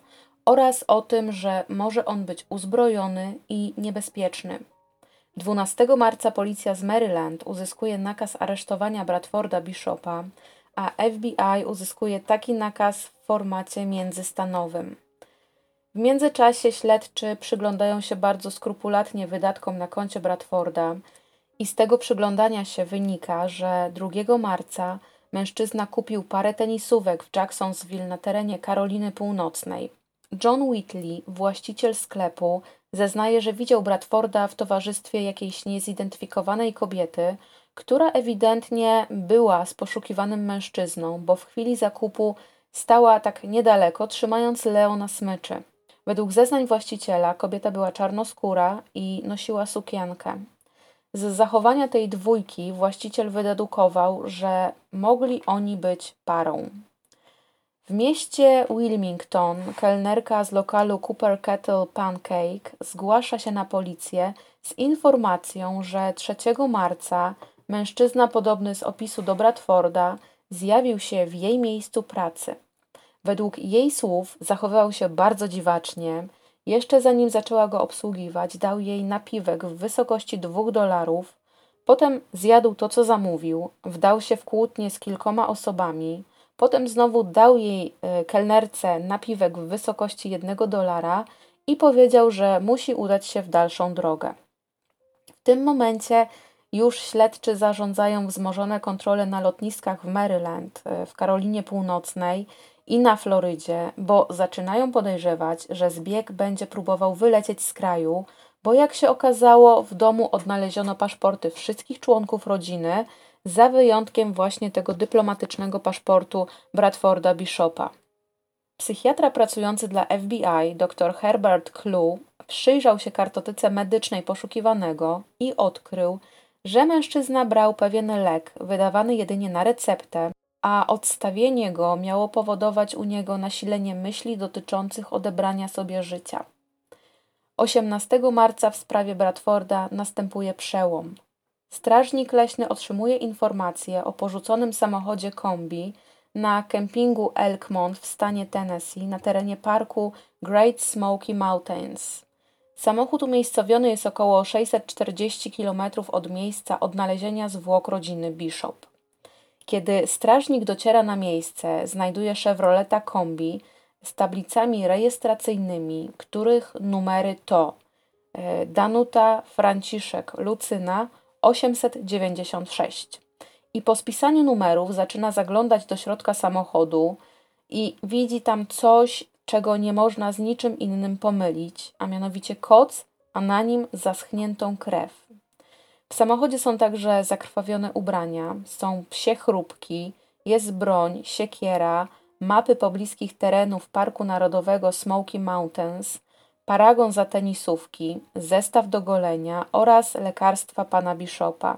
S1: oraz o tym, że może on być uzbrojony i niebezpieczny. 12 marca policja z Maryland uzyskuje nakaz aresztowania Bradforda Bishopa, a FBI uzyskuje taki nakaz w formacie międzystanowym. W międzyczasie śledczy przyglądają się bardzo skrupulatnie wydatkom na koncie Bradforda i z tego przyglądania się wynika, że 2 marca mężczyzna kupił parę tenisówek w Jacksonville na terenie Karoliny Północnej. John Whitley, właściciel sklepu, zeznaje, że widział Bradforda w towarzystwie jakiejś niezidentyfikowanej kobiety, która ewidentnie była z poszukiwanym mężczyzną, bo w chwili zakupu stała tak niedaleko, trzymając Leo na smyczy. Według zeznań właściciela kobieta była czarnoskóra i nosiła sukienkę. Z zachowania tej dwójki właściciel wydedukował, że mogli oni być parą. W mieście Wilmington kelnerka z lokalu Cooper Kettle Pancake zgłasza się na policję z informacją, że 3 marca mężczyzna podobny z opisu do Bradforda zjawił się w jej miejscu pracy. Według jej słów zachowywał się bardzo dziwacznie. Jeszcze zanim zaczęła go obsługiwać, dał jej napiwek w wysokości dwóch dolarów. Potem zjadł to, co zamówił, wdał się w kłótnię z kilkoma osobami. Potem znowu dał jej e, kelnerce napiwek w wysokości jednego dolara i powiedział, że musi udać się w dalszą drogę. W tym momencie już śledczy zarządzają wzmożone kontrole na lotniskach w Maryland, e, w Karolinie Północnej i na Florydzie, bo zaczynają podejrzewać, że zbieg będzie próbował wylecieć z kraju, bo jak się okazało, w domu odnaleziono paszporty wszystkich członków rodziny, za wyjątkiem właśnie tego dyplomatycznego paszportu Bradforda Bishopa. Psychiatra pracujący dla FBI, dr Herbert Clue, przyjrzał się kartotyce medycznej poszukiwanego i odkrył, że mężczyzna brał pewien lek wydawany jedynie na receptę, a odstawienie go miało powodować u niego nasilenie myśli dotyczących odebrania sobie życia. 18 marca w sprawie Bradforda następuje przełom. Strażnik leśny otrzymuje informację o porzuconym samochodzie kombi na kempingu Elkmont w stanie Tennessee na terenie parku Great Smoky Mountains. Samochód umiejscowiony jest około 640 km od miejsca odnalezienia zwłok rodziny Bishop. Kiedy strażnik dociera na miejsce, znajduje Chevroleta kombi z tablicami rejestracyjnymi, których numery to e, Danuta, Franciszek, Lucyna 896. I po spisaniu numerów zaczyna zaglądać do środka samochodu i widzi tam coś, czego nie można z niczym innym pomylić, a mianowicie koc, a na nim zaschniętą krew. W samochodzie są także zakrwawione ubrania, są psie chrupki, jest broń, siekiera, mapy pobliskich terenów Parku Narodowego Smoky Mountains, paragon za tenisówki, zestaw do golenia oraz lekarstwa pana Bishopa.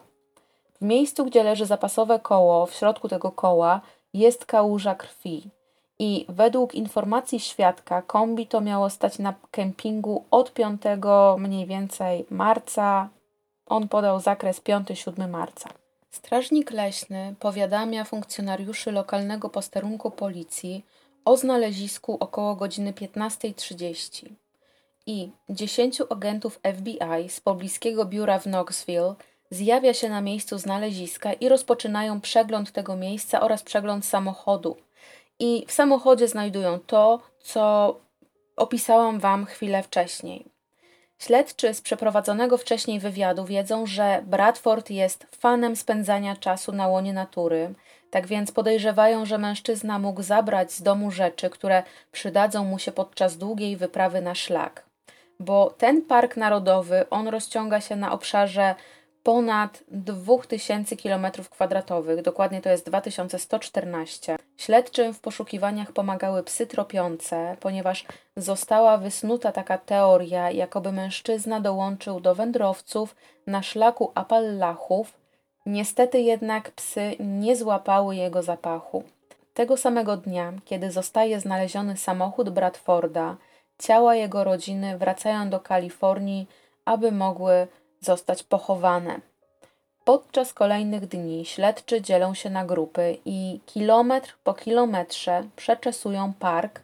S1: W miejscu, gdzie leży zapasowe koło, w środku tego koła jest kałuża krwi. I według informacji świadka, kombi to miało stać na kempingu od 5 mniej więcej marca. On podał zakres 5-7 marca. Strażnik leśny powiadamia funkcjonariuszy lokalnego posterunku policji o znalezisku około godziny 15.30 i 10 agentów FBI z pobliskiego biura w Knoxville zjawia się na miejscu znaleziska i rozpoczynają przegląd tego miejsca oraz przegląd samochodu. I w samochodzie znajdują to, co opisałam Wam chwilę wcześniej. Śledczy z przeprowadzonego wcześniej wywiadu wiedzą, że Bradford jest fanem spędzania czasu na łonie natury, tak więc podejrzewają, że mężczyzna mógł zabrać z domu rzeczy, które przydadzą mu się podczas długiej wyprawy na szlak. Bo ten park narodowy, on rozciąga się na obszarze ponad 2000 km2, dokładnie to jest 2114. Śledczym w poszukiwaniach pomagały psy tropiące, ponieważ została wysnuta taka teoria, jakoby mężczyzna dołączył do wędrowców na szlaku Apalachów. Niestety jednak psy nie złapały jego zapachu. Tego samego dnia, kiedy zostaje znaleziony samochód Bradforda, ciała jego rodziny wracają do Kalifornii, aby mogły zostać pochowane. Podczas kolejnych dni śledczy dzielą się na grupy i kilometr po kilometrze przeczesują park,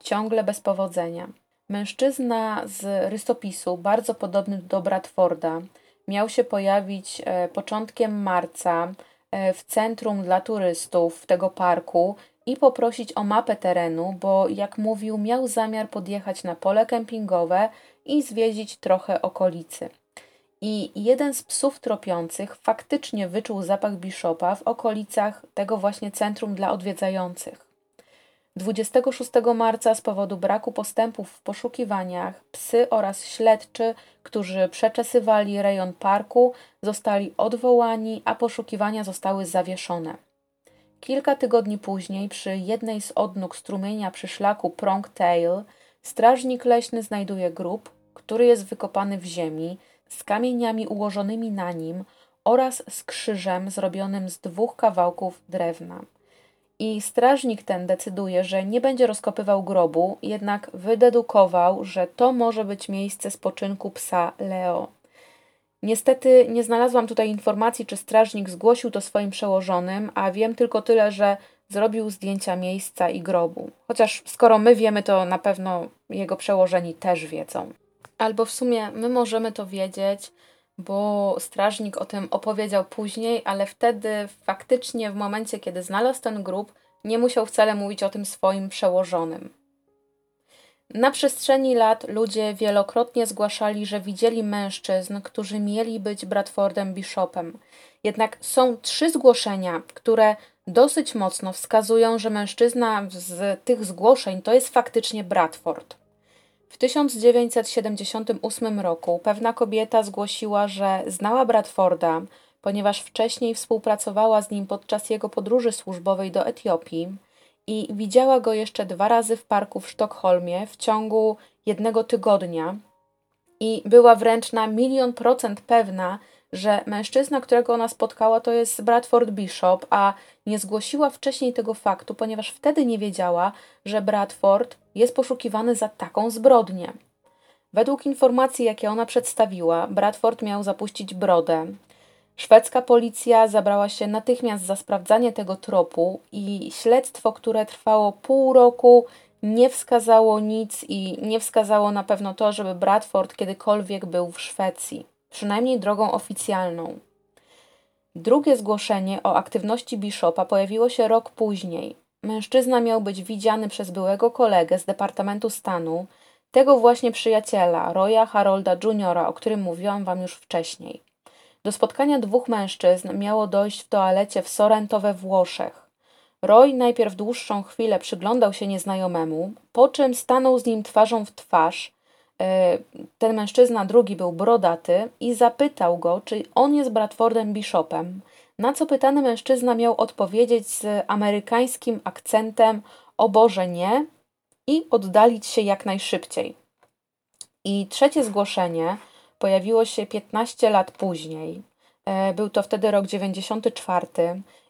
S1: ciągle bez powodzenia. Mężczyzna z rysopisu, bardzo podobny do Bradforda, miał się pojawić e, początkiem marca e, w centrum dla turystów tego parku i poprosić o mapę terenu, bo jak mówił, miał zamiar podjechać na pole kempingowe i zwiedzić trochę okolicy. I jeden z psów tropiących faktycznie wyczuł zapach biszopa w okolicach tego właśnie centrum dla odwiedzających. 26 marca z powodu braku postępów w poszukiwaniach psy oraz śledczy, którzy przeczesywali rejon parku, zostali odwołani, a poszukiwania zostały zawieszone. Kilka tygodni później, przy jednej z odnóg strumienia przy szlaku Prong Tail, strażnik leśny znajduje grób, który jest wykopany w ziemi, z kamieniami ułożonymi na nim oraz z krzyżem zrobionym z dwóch kawałków drewna. I strażnik ten decyduje, że nie będzie rozkopywał grobu, jednak wydedukował, że to może być miejsce spoczynku psa Leo. Niestety nie znalazłam tutaj informacji, czy strażnik zgłosił to swoim przełożonym, a wiem tylko tyle, że zrobił zdjęcia miejsca i grobu. Chociaż skoro my wiemy, to na pewno jego przełożeni też wiedzą. Albo w sumie my możemy to wiedzieć, bo strażnik o tym opowiedział później, ale wtedy faktycznie w momencie, kiedy znalazł ten grób, nie musiał wcale mówić o tym swoim przełożonym. Na przestrzeni lat ludzie wielokrotnie zgłaszali, że widzieli mężczyzn, którzy mieli być Bradfordem Bishopem. Jednak są trzy zgłoszenia, które dosyć mocno wskazują, że mężczyzna z tych zgłoszeń to jest faktycznie Bradford. W 1978 roku pewna kobieta zgłosiła, że znała Bradforda, ponieważ wcześniej współpracowała z nim podczas jego podróży służbowej do Etiopii i widziała go jeszcze dwa razy w parku w Sztokholmie w ciągu jednego tygodnia i była wręcz na milion procent pewna, że mężczyzna, którego ona spotkała, to jest Bradford Bishop, a nie zgłosiła wcześniej tego faktu, ponieważ wtedy nie wiedziała, że Bradford jest poszukiwany za taką zbrodnię. Według informacji, jakie ona przedstawiła, Bradford miał zapuścić brodę. Szwedzka policja zabrała się natychmiast za sprawdzanie tego tropu i śledztwo, które trwało pół roku, nie wskazało nic i nie wskazało na pewno to, żeby Bradford kiedykolwiek był w Szwecji przynajmniej drogą oficjalną. Drugie zgłoszenie o aktywności Bishopa pojawiło się rok później. Mężczyzna miał być widziany przez byłego kolegę z Departamentu Stanu, tego właśnie przyjaciela, Roya Harolda Jr., o którym mówiłam Wam już wcześniej. Do spotkania dwóch mężczyzn miało dojść w toalecie w Sorrento we Włoszech. Roy najpierw dłuższą chwilę przyglądał się nieznajomemu, po czym stanął z nim twarzą w twarz, ten mężczyzna drugi był brodaty i zapytał go, czy on jest Bradfordem Bishopem. Na co pytany mężczyzna miał odpowiedzieć z amerykańskim akcentem o Boże nie i oddalić się jak najszybciej. I trzecie zgłoszenie pojawiło się 15 lat później. E, był to wtedy rok 94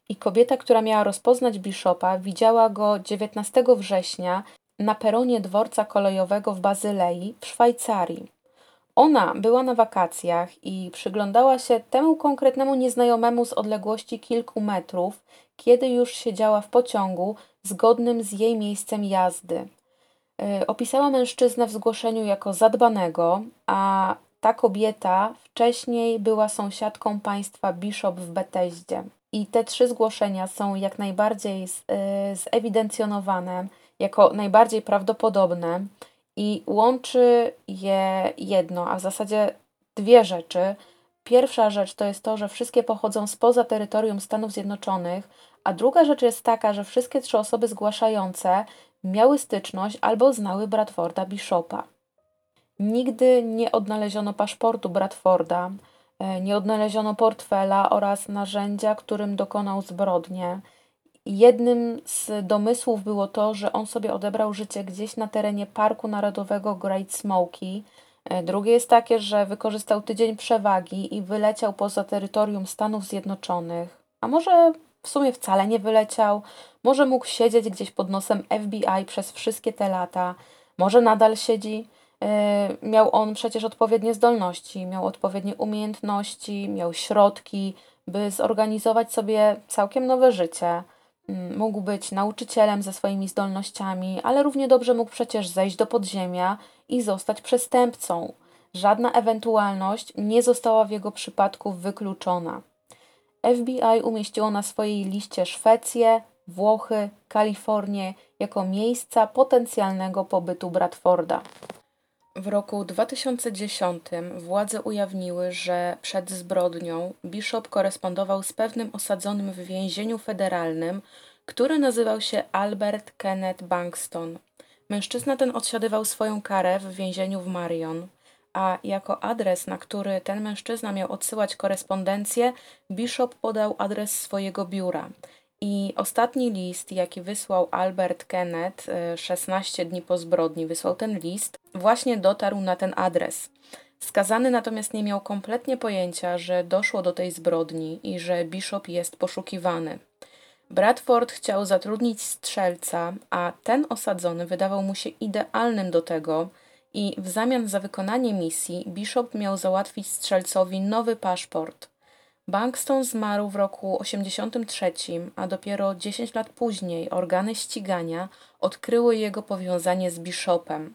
S1: i kobieta, która miała rozpoznać Bishopa, widziała go 19 września na peronie dworca kolejowego w Bazylei w Szwajcarii. Ona była na wakacjach i przyglądała się temu konkretnemu nieznajomemu z odległości kilku metrów, kiedy już siedziała w pociągu zgodnym z jej miejscem jazdy. Yy, opisała mężczyznę w zgłoszeniu jako zadbanego, a ta kobieta wcześniej była sąsiadką państwa Bishop w Beteździe. I te trzy zgłoszenia są jak najbardziej yy, zewidencjonowane jako najbardziej prawdopodobne i łączy je jedno, a w zasadzie dwie rzeczy. Pierwsza rzecz to jest to, że wszystkie pochodzą spoza terytorium Stanów Zjednoczonych, a druga rzecz jest taka, że wszystkie trzy osoby zgłaszające miały styczność albo znały Bradforda Bishopa. Nigdy nie odnaleziono paszportu Bradforda, e, nie odnaleziono portfela oraz narzędzia, którym dokonał zbrodnię. Jednym z domysłów było to, że on sobie odebrał życie gdzieś na terenie Parku Narodowego Great Smoky. E, drugie jest takie, że wykorzystał tydzień przewagi i wyleciał poza terytorium Stanów Zjednoczonych. A może w sumie wcale nie wyleciał, może mógł siedzieć gdzieś pod nosem FBI przez wszystkie te lata, może nadal siedzi. E, miał on przecież odpowiednie zdolności, miał odpowiednie umiejętności, miał środki, by zorganizować sobie całkiem nowe życie. Mm, mógł być nauczycielem ze swoimi zdolnościami, ale równie dobrze mógł przecież zejść do podziemia i zostać przestępcą. Żadna ewentualność nie została w jego przypadku wykluczona. FBI umieściło na swojej liście Szwecję, Włochy, Kalifornię jako miejsca potencjalnego pobytu Bradforda. W roku 2010 władze ujawniły, że przed zbrodnią Bishop korespondował z pewnym osadzonym w więzieniu federalnym, który nazywał się Albert Kenneth Bankston. Mężczyzna ten odsiadywał swoją karę w więzieniu w Marion, a jako adres, na który ten mężczyzna miał odsyłać korespondencję, Bishop podał adres swojego biura. I ostatni list, jaki wysłał Albert Kenneth 16 e, dni po zbrodni, wysłał ten list, właśnie dotarł na ten adres. Skazany natomiast nie miał kompletnie pojęcia, że doszło do tej zbrodni i że Bishop jest poszukiwany. Bradford chciał zatrudnić strzelca, a ten osadzony wydawał mu się idealnym do tego i w zamian za wykonanie misji Bishop miał załatwić strzelcowi nowy paszport. Bankston zmarł w roku 83, a dopiero 10 lat później organy ścigania odkryły jego powiązanie z Bishopem.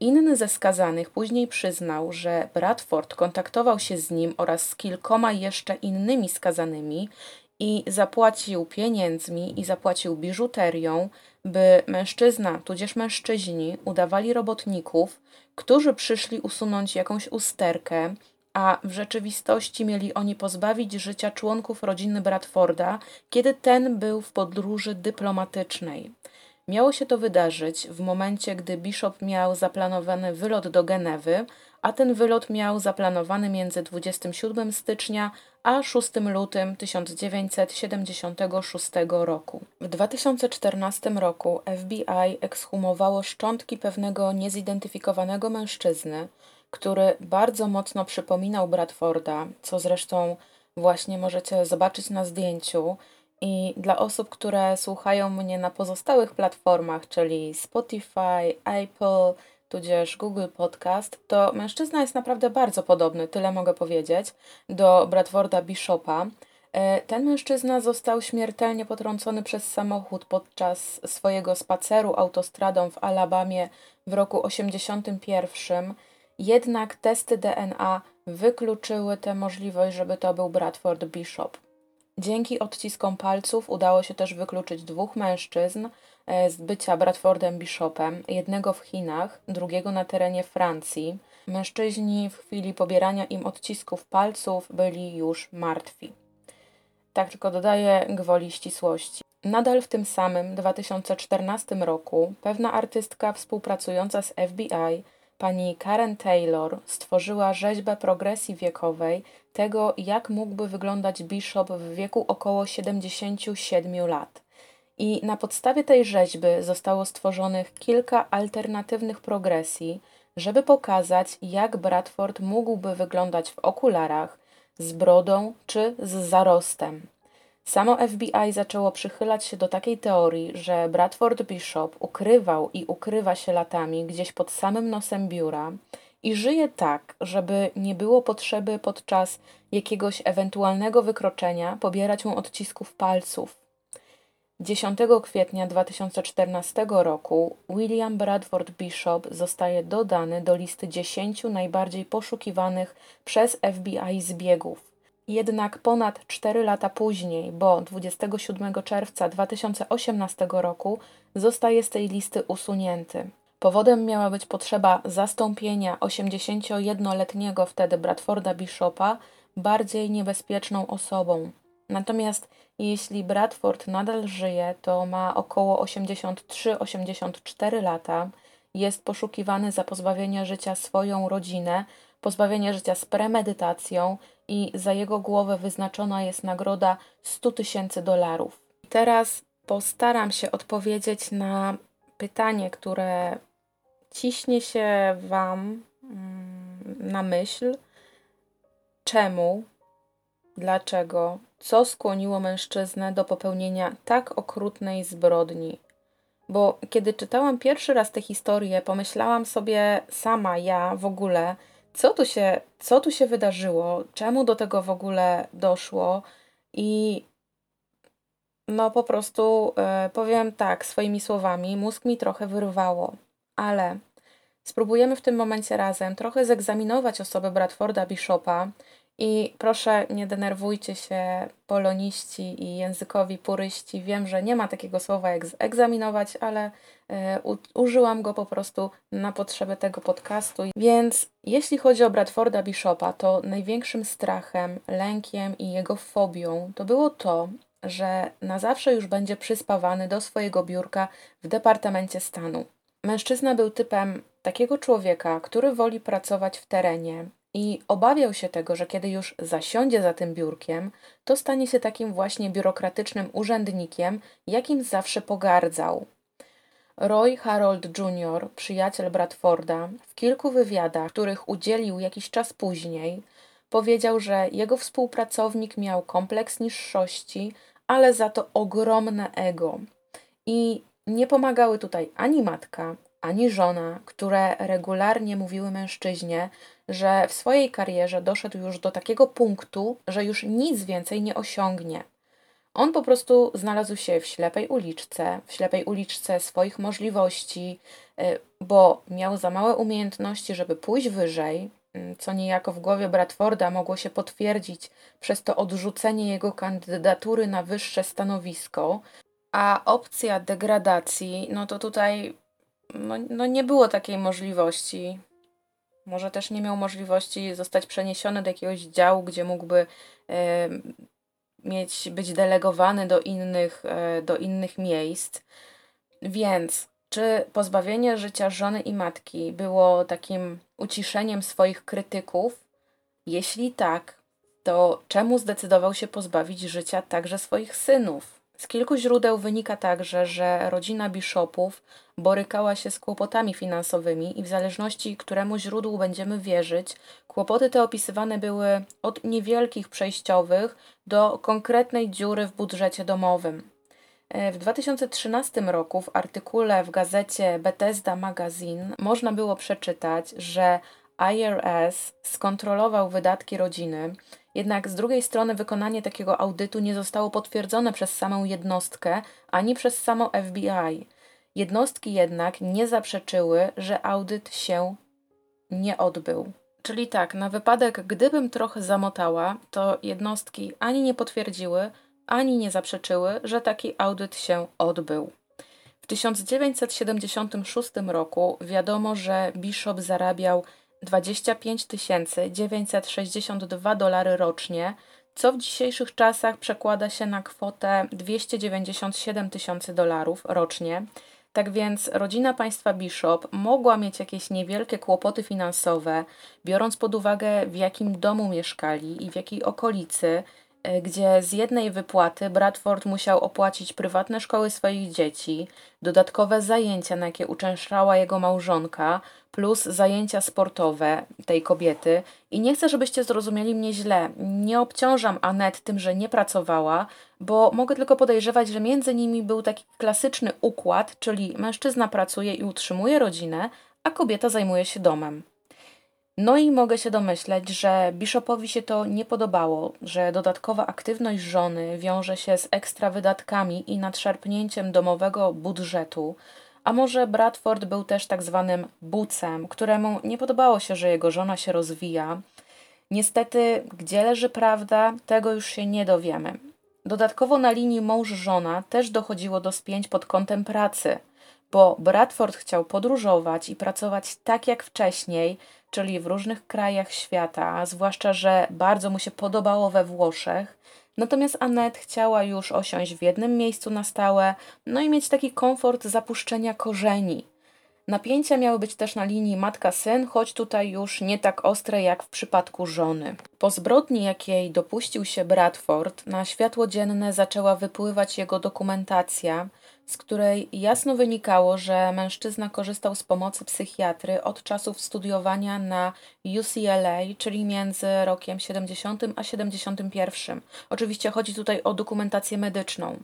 S1: Inny ze skazanych później przyznał, że Bradford kontaktował się z nim oraz z kilkoma jeszcze innymi skazanymi i zapłacił pieniędzmi i zapłacił biżuterią, by mężczyzna tudzież mężczyźni udawali robotników, którzy przyszli usunąć jakąś usterkę, a w rzeczywistości mieli oni pozbawić życia członków rodziny Bradforda, kiedy ten był w podróży dyplomatycznej. Miało się to wydarzyć w momencie, gdy Bishop miał zaplanowany wylot do Genewy, a ten wylot miał zaplanowany między 27 stycznia a 6 lutym 1976 roku. W 2014 roku FBI ekshumowało szczątki pewnego niezidentyfikowanego mężczyzny, który bardzo mocno przypominał Bradforda, co zresztą właśnie możecie zobaczyć na zdjęciu. I dla osób, które słuchają mnie na pozostałych platformach, czyli Spotify, Apple, tudzież Google Podcast, to mężczyzna jest naprawdę bardzo podobny, tyle mogę powiedzieć, do Bradforda Bishopa. E, ten mężczyzna został śmiertelnie potrącony przez samochód podczas swojego spaceru autostradą w Alabamie w roku 81 jednak testy DNA wykluczyły tę możliwość, żeby to był Bradford Bishop. Dzięki odciskom palców udało się też wykluczyć dwóch mężczyzn e, z bycia Bradfordem Bishopem, jednego w Chinach, drugiego na terenie Francji. Mężczyźni w chwili pobierania im odcisków palców byli już martwi. Tak tylko dodaję gwoli ścisłości. Nadal w tym samym 2014 roku pewna artystka współpracująca z FBI Pani Karen Taylor stworzyła rzeźbę progresji wiekowej tego, jak mógłby wyglądać Bishop w wieku około 77 lat. I na podstawie tej rzeźby zostało stworzonych kilka alternatywnych progresji, żeby pokazać, jak Bradford mógłby wyglądać w okularach, z brodą czy z zarostem. Samo FBI zaczęło przychylać się do takiej teorii, że Bradford Bishop ukrywał i ukrywa się latami gdzieś pod samym nosem biura i żyje tak, żeby nie było potrzeby podczas jakiegoś ewentualnego wykroczenia pobierać mu odcisków palców. 10 kwietnia 2014 roku William Bradford Bishop zostaje dodany do listy 10 najbardziej poszukiwanych przez FBI zbiegów. Jednak ponad 4 lata później, bo 27 czerwca 2018 roku, zostaje z tej listy usunięty. Powodem miała być potrzeba zastąpienia 81-letniego wtedy Bradforda Bishopa bardziej niebezpieczną osobą. Natomiast jeśli Bradford nadal żyje, to ma około 83-84 lata, jest poszukiwany za pozbawienie życia swoją rodzinę, pozbawienie życia z premedytacją i za jego głowę wyznaczona jest nagroda 100 tysięcy dolarów. Teraz postaram się odpowiedzieć na pytanie, które ciśnie się Wam mm, na myśl. Czemu, dlaczego, co skłoniło mężczyznę do popełnienia tak okrutnej zbrodni? Bo kiedy czytałam pierwszy raz tę historię, pomyślałam sobie sama, ja w ogóle, co tu się, co tu się wydarzyło, czemu do tego w ogóle doszło I no po prostu e, powiem tak, swoimi słowami, mózg mi trochę wyrwało, ale spróbujemy w tym momencie razem trochę zegzaminować osobę Bradforda Bishopa i proszę nie denerwujcie się poloniści i językowi puryści. Wiem, że nie ma takiego słowa jak zegzaminować, ale e, użyłam go po prostu na potrzeby tego podcastu. Więc jeśli chodzi o Bradforda Bishopa, to największym strachem, lękiem i jego fobią to było to, że na zawsze już będzie przyspawany do swojego biurka w Departamencie Stanu. Mężczyzna był typem takiego człowieka, który woli pracować w terenie i obawiał się tego, że kiedy już zasiądzie za tym biurkiem, to stanie się takim właśnie biurokratycznym urzędnikiem, jakim zawsze pogardzał. Roy Harold Jr., przyjaciel Bradforda, w kilku wywiadach, których udzielił jakiś czas później, powiedział, że jego współpracownik miał kompleks niższości, ale za to ogromne ego. I nie pomagały tutaj ani matka, ani żona, które regularnie mówiły mężczyźnie, że w swojej karierze doszedł już do takiego punktu, że już nic więcej nie osiągnie. On po prostu znalazł się w ślepej uliczce, w ślepej uliczce swoich możliwości, y, bo miał za małe umiejętności, żeby pójść wyżej, y, co niejako w głowie Bradforda mogło się potwierdzić przez to odrzucenie jego kandydatury na wyższe stanowisko, a opcja degradacji, no to tutaj no, no nie było takiej możliwości. Może też nie miał możliwości zostać przeniesiony do jakiegoś działu, gdzie mógłby e, mieć, być delegowany do innych, e, do innych miejsc. Więc czy pozbawienie życia żony i matki było takim uciszeniem swoich krytyków? Jeśli tak, to czemu zdecydował się pozbawić życia także swoich synów? Z kilku źródeł wynika także, że rodzina biszopów borykała się z kłopotami finansowymi i w zależności, któremu źródłu będziemy wierzyć, kłopoty te opisywane były od niewielkich przejściowych do konkretnej dziury w budżecie domowym. W 2013 roku w artykule w gazecie Bethesda Magazine można było przeczytać, że IRS skontrolował wydatki rodziny jednak z drugiej strony wykonanie takiego audytu nie zostało potwierdzone przez samą jednostkę ani przez samo FBI. Jednostki jednak nie zaprzeczyły, że audyt się nie odbył. Czyli tak, na wypadek, gdybym trochę zamotała, to jednostki ani nie potwierdziły, ani nie zaprzeczyły, że taki audyt się odbył. W 1976 roku wiadomo, że Bishop zarabiał 25 962 dolary rocznie, co w dzisiejszych czasach przekłada się na kwotę 297 tysięcy dolarów rocznie. Tak więc rodzina państwa Bishop mogła mieć jakieś niewielkie kłopoty finansowe, biorąc pod uwagę w jakim domu mieszkali i w jakiej okolicy, gdzie z jednej wypłaty Bradford musiał opłacić prywatne szkoły swoich dzieci, dodatkowe zajęcia, na jakie uczęszczała jego małżonka, plus zajęcia sportowe tej kobiety. I nie chcę, żebyście zrozumieli mnie źle. Nie obciążam Anet tym, że nie pracowała, bo mogę tylko podejrzewać, że między nimi był taki klasyczny układ, czyli mężczyzna pracuje i utrzymuje rodzinę, a kobieta zajmuje się domem. No i mogę się domyśleć, że Bishopowi się to nie podobało, że dodatkowa aktywność żony wiąże się z ekstra wydatkami i nadszarpnięciem domowego budżetu, a może Bradford był też tak zwanym bucem, któremu nie podobało się, że jego żona się rozwija. Niestety, gdzie leży prawda, tego już się nie dowiemy. Dodatkowo na linii mąż-żona też dochodziło do spięć pod kątem pracy, bo Bradford chciał podróżować i pracować tak jak wcześniej, czyli w różnych krajach świata, zwłaszcza, że bardzo mu się podobało we Włoszech. Natomiast Anet chciała już osiąść w jednym miejscu na stałe, no i mieć taki komfort zapuszczenia korzeni. Napięcia miały być też na linii matka-syn, choć tutaj już nie tak ostre jak w przypadku żony. Po zbrodni, jakiej dopuścił się Bradford, na światło dzienne zaczęła wypływać jego dokumentacja, z której jasno wynikało, że mężczyzna korzystał z pomocy psychiatry od czasów studiowania na UCLA, czyli między rokiem 70 a 71. Oczywiście chodzi tutaj o dokumentację medyczną.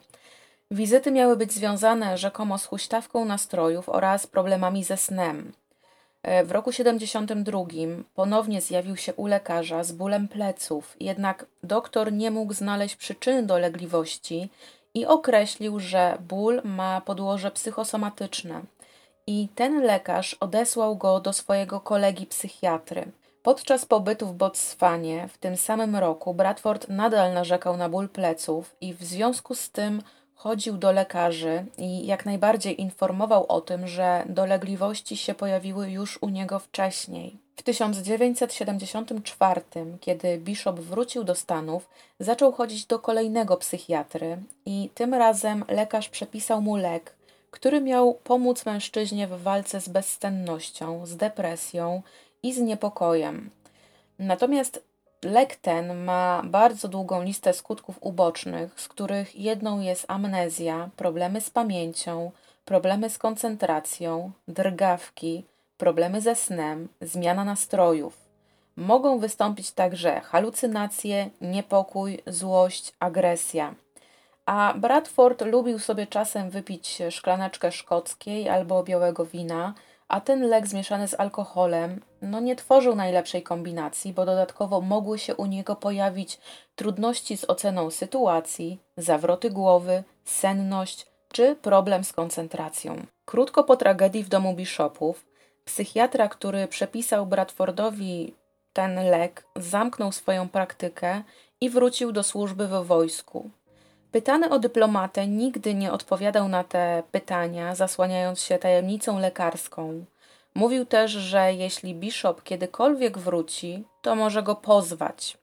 S1: Wizyty miały być związane rzekomo z huśtawką nastrojów oraz problemami ze snem. W roku 72 ponownie zjawił się u lekarza z bólem pleców, jednak doktor nie mógł znaleźć przyczyny dolegliwości i określił, że ból ma podłoże psychosomatyczne. I ten lekarz odesłał go do swojego kolegi psychiatry. Podczas pobytu w Botswanie w tym samym roku Bradford nadal narzekał na ból pleców i w związku z tym chodził do lekarzy i jak najbardziej informował o tym, że dolegliwości się pojawiły już u niego wcześniej. W 1974, kiedy Bishop wrócił do Stanów, zaczął chodzić do kolejnego psychiatry i tym razem lekarz przepisał mu lek, który miał pomóc mężczyźnie w walce z bezsennością, z depresją i z niepokojem. Natomiast lek ten ma bardzo długą listę skutków ubocznych, z których jedną jest amnezja, problemy z pamięcią, problemy z koncentracją, drgawki, problemy ze snem, zmiana nastrojów. Mogą wystąpić także halucynacje, niepokój, złość, agresja. A Bradford lubił sobie czasem wypić szklaneczkę szkockiej albo białego wina, a ten lek zmieszany z alkoholem no nie tworzył najlepszej kombinacji, bo dodatkowo mogły się u niego pojawić trudności z oceną sytuacji, zawroty głowy, senność czy problem z koncentracją. Krótko po tragedii w domu Bishopów, psychiatra, który przepisał Bradfordowi ten lek, zamknął swoją praktykę i wrócił do służby w wojsku. Pytany o dyplomatę nigdy nie odpowiadał na te pytania, zasłaniając się tajemnicą lekarską. Mówił też, że jeśli Bishop kiedykolwiek wróci, to może go pozwać.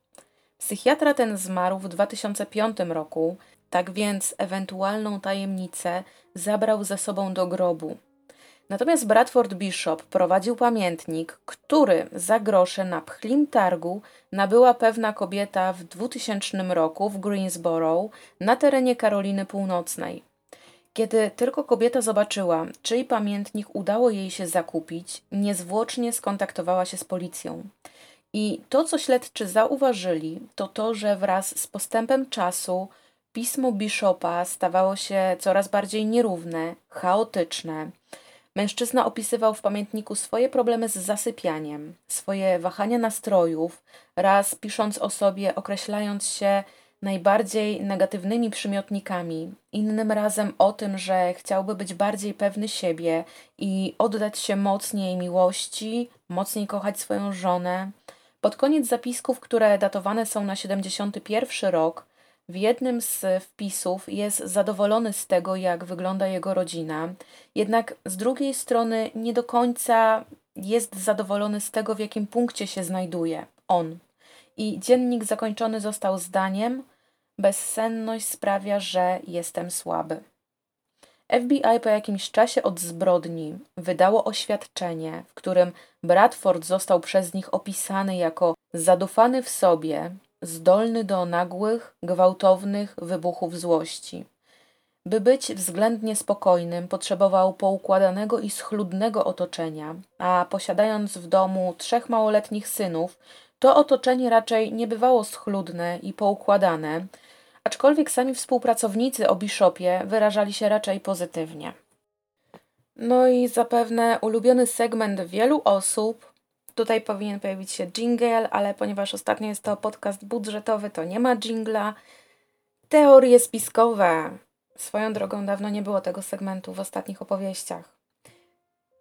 S1: Psychiatra ten zmarł w 2005 roku, tak więc ewentualną tajemnicę zabrał ze sobą do grobu. Natomiast Bradford Bishop prowadził pamiętnik, który za grosze na pchlim targu nabyła pewna kobieta w 2000 roku w Greensboro na terenie Karoliny Północnej. Kiedy tylko kobieta zobaczyła, czyj pamiętnik udało jej się zakupić, niezwłocznie skontaktowała się z policją. I to, co śledczy zauważyli, to to, że wraz z postępem czasu pismo Bishopa stawało się coraz bardziej nierówne, chaotyczne Mężczyzna opisywał w pamiętniku swoje problemy z zasypianiem, swoje wahania nastrojów, raz pisząc o sobie, określając się najbardziej negatywnymi przymiotnikami, innym razem o tym, że chciałby być bardziej pewny siebie i oddać się mocniej miłości, mocniej kochać swoją żonę. Pod koniec zapisków, które datowane są na 71 rok, w jednym z wpisów jest zadowolony z tego, jak wygląda jego rodzina, jednak z drugiej strony nie do końca jest zadowolony z tego, w jakim punkcie się znajduje on. I dziennik zakończony został zdaniem: Bezsenność sprawia, że jestem słaby. FBI po jakimś czasie od zbrodni wydało oświadczenie, w którym Bradford został przez nich opisany jako zadufany w sobie, zdolny do nagłych, gwałtownych wybuchów złości. By być względnie spokojnym, potrzebował poukładanego i schludnego otoczenia, a posiadając w domu trzech małoletnich synów, to otoczenie raczej nie bywało schludne i poukładane, aczkolwiek sami współpracownicy o Bishopie wyrażali się raczej pozytywnie. No i zapewne ulubiony segment wielu osób Tutaj powinien pojawić się jingle, ale ponieważ ostatnio jest to podcast budżetowy, to nie ma jingla. Teorie spiskowe. Swoją drogą dawno nie było tego segmentu w ostatnich opowieściach.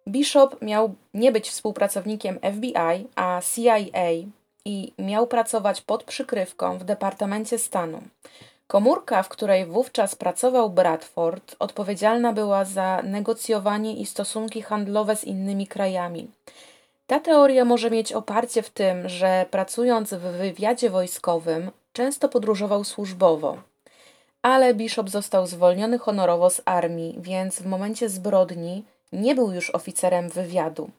S1: Bishop miał nie być współpracownikiem FBI, a CIA i miał pracować pod przykrywką w Departamencie Stanu. Komórka, w której wówczas pracował Bradford, odpowiedzialna była za negocjowanie i stosunki handlowe z innymi krajami. Ta teoria może mieć oparcie w tym, że pracując w wywiadzie wojskowym często podróżował służbowo. Ale Bishop został zwolniony honorowo z armii, więc w momencie zbrodni nie był już oficerem wywiadu.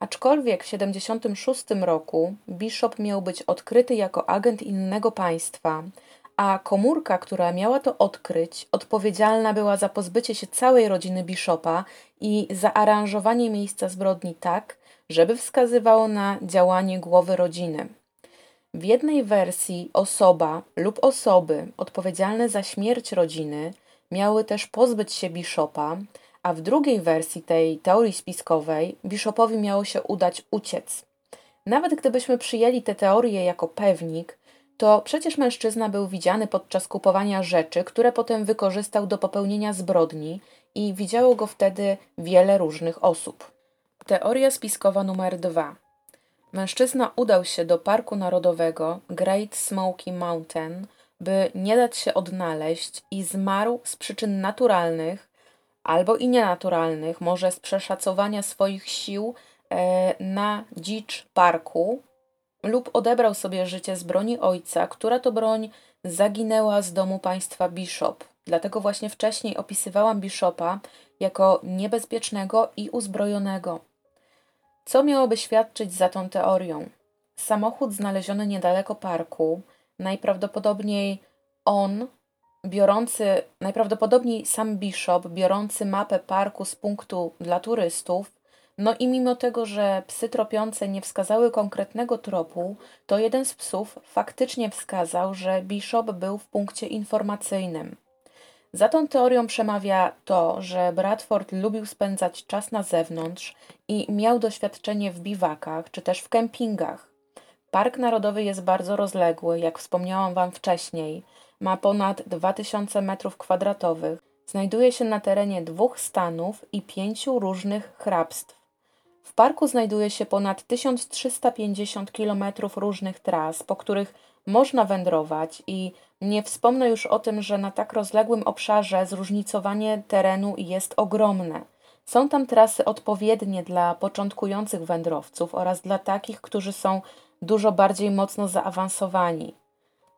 S1: Aczkolwiek w 1976 roku Bishop miał być odkryty jako agent innego państwa, a komórka, która miała to odkryć, odpowiedzialna była za pozbycie się całej rodziny Bishopa i zaaranżowanie miejsca zbrodni tak, żeby wskazywało na działanie głowy rodziny. W jednej wersji osoba lub osoby odpowiedzialne za śmierć rodziny miały też pozbyć się Bishopa, A w drugiej wersji tej teorii spiskowej Bishopowi miało się udać uciec. Nawet gdybyśmy przyjęli tę teorię jako pewnik, to przecież mężczyzna był widziany podczas kupowania rzeczy, które potem wykorzystał do popełnienia zbrodni i widziało go wtedy wiele różnych osób. Teoria spiskowa numer dwa. Mężczyzna udał się do Parku Narodowego Great Smoky Mountain, by nie dać się odnaleźć i zmarł z przyczyn naturalnych albo i nienaturalnych, może z przeszacowania swoich sił e, na dzicz parku, lub odebrał sobie życie z broni ojca, która to broń zaginęła z domu państwa Bishop. Dlatego właśnie wcześniej opisywałam Bishopa jako niebezpiecznego i uzbrojonego. Co miałoby świadczyć za tą teorią? Samochód znaleziony niedaleko parku, najprawdopodobniej on, biorący, najprawdopodobniej sam Bishop, biorący mapę parku z punktu dla turystów, no i mimo tego, że psy tropiące nie wskazały konkretnego tropu, to jeden z psów faktycznie wskazał, że Bishop był w punkcie informacyjnym. Za tą teorią przemawia to, że Bradford lubił spędzać czas na zewnątrz i miał doświadczenie w biwakach czy też w kempingach. Park Narodowy jest bardzo rozległy, jak wspomniałam Wam wcześniej. Ma ponad 2000 m2. Znajduje się na terenie dwóch stanów i pięciu różnych hrabstw. W parku znajduje się ponad 1350 km różnych tras, po których można wędrować i nie wspomnę już o tym, że na tak rozległym obszarze zróżnicowanie terenu jest ogromne. Są tam trasy odpowiednie dla początkujących wędrowców oraz dla takich, którzy są dużo bardziej mocno zaawansowani.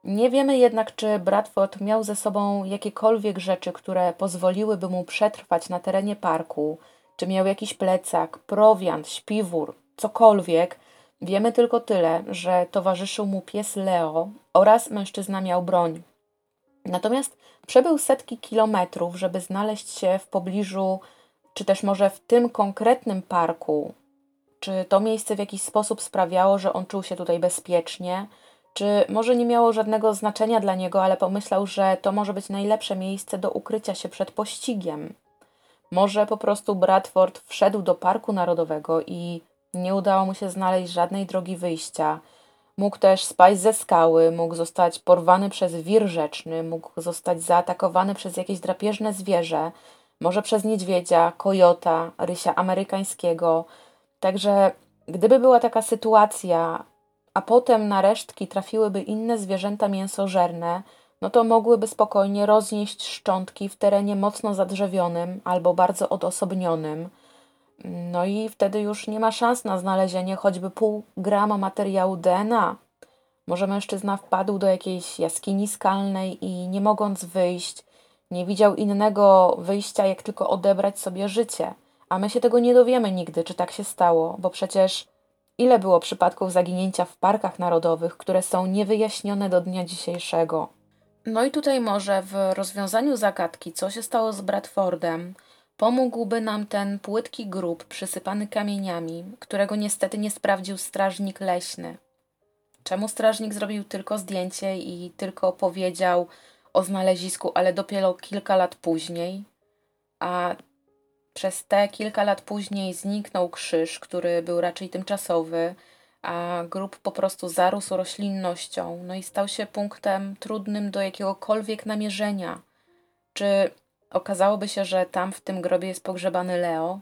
S1: Nie wiemy jednak, czy Bradford miał ze sobą jakiekolwiek rzeczy, które pozwoliłyby mu przetrwać na terenie parku, czy miał jakiś plecak, prowiant, śpiwór, cokolwiek. Wiemy tylko tyle, że towarzyszył mu pies Leo oraz mężczyzna miał broń. Natomiast przebył setki kilometrów, żeby znaleźć się w pobliżu, czy też może w tym konkretnym parku. Czy to miejsce w jakiś sposób sprawiało, że on czuł się tutaj bezpiecznie? Czy może nie miało żadnego znaczenia dla niego, ale pomyślał, że to może być najlepsze miejsce do ukrycia się przed pościgiem? Może po prostu Bradford wszedł do Parku Narodowego i nie udało mu się znaleźć żadnej drogi wyjścia. Mógł też spaść ze skały, mógł zostać porwany przez wir rzeczny, mógł zostać zaatakowany przez jakieś drapieżne zwierzę, może przez niedźwiedzia, kojota, rysia amerykańskiego. Także gdyby była taka sytuacja, a potem na resztki trafiłyby inne zwierzęta mięsożerne, no to mogłyby spokojnie roznieść szczątki w terenie mocno zadrzewionym albo bardzo odosobnionym. No i wtedy już nie ma szans na znalezienie choćby pół grama materiału DNA. Może mężczyzna wpadł do jakiejś jaskini skalnej i nie mogąc wyjść, nie widział innego wyjścia, jak tylko odebrać sobie życie. A my się tego nie dowiemy nigdy, czy tak się stało, bo przecież ile było przypadków zaginięcia w parkach narodowych, które są niewyjaśnione do dnia dzisiejszego. No i tutaj może w rozwiązaniu zagadki, co się stało z Bradfordem, pomógłby nam ten płytki grób przysypany kamieniami, którego niestety nie sprawdził strażnik leśny. Czemu strażnik zrobił tylko zdjęcie i tylko powiedział o znalezisku, ale dopiero kilka lat później? A przez te kilka lat później zniknął krzyż, który był raczej tymczasowy, a grób po prostu zarósł roślinnością, no i stał się punktem trudnym do jakiegokolwiek namierzenia. Czy okazałoby się, że tam w tym grobie jest pogrzebany Leo?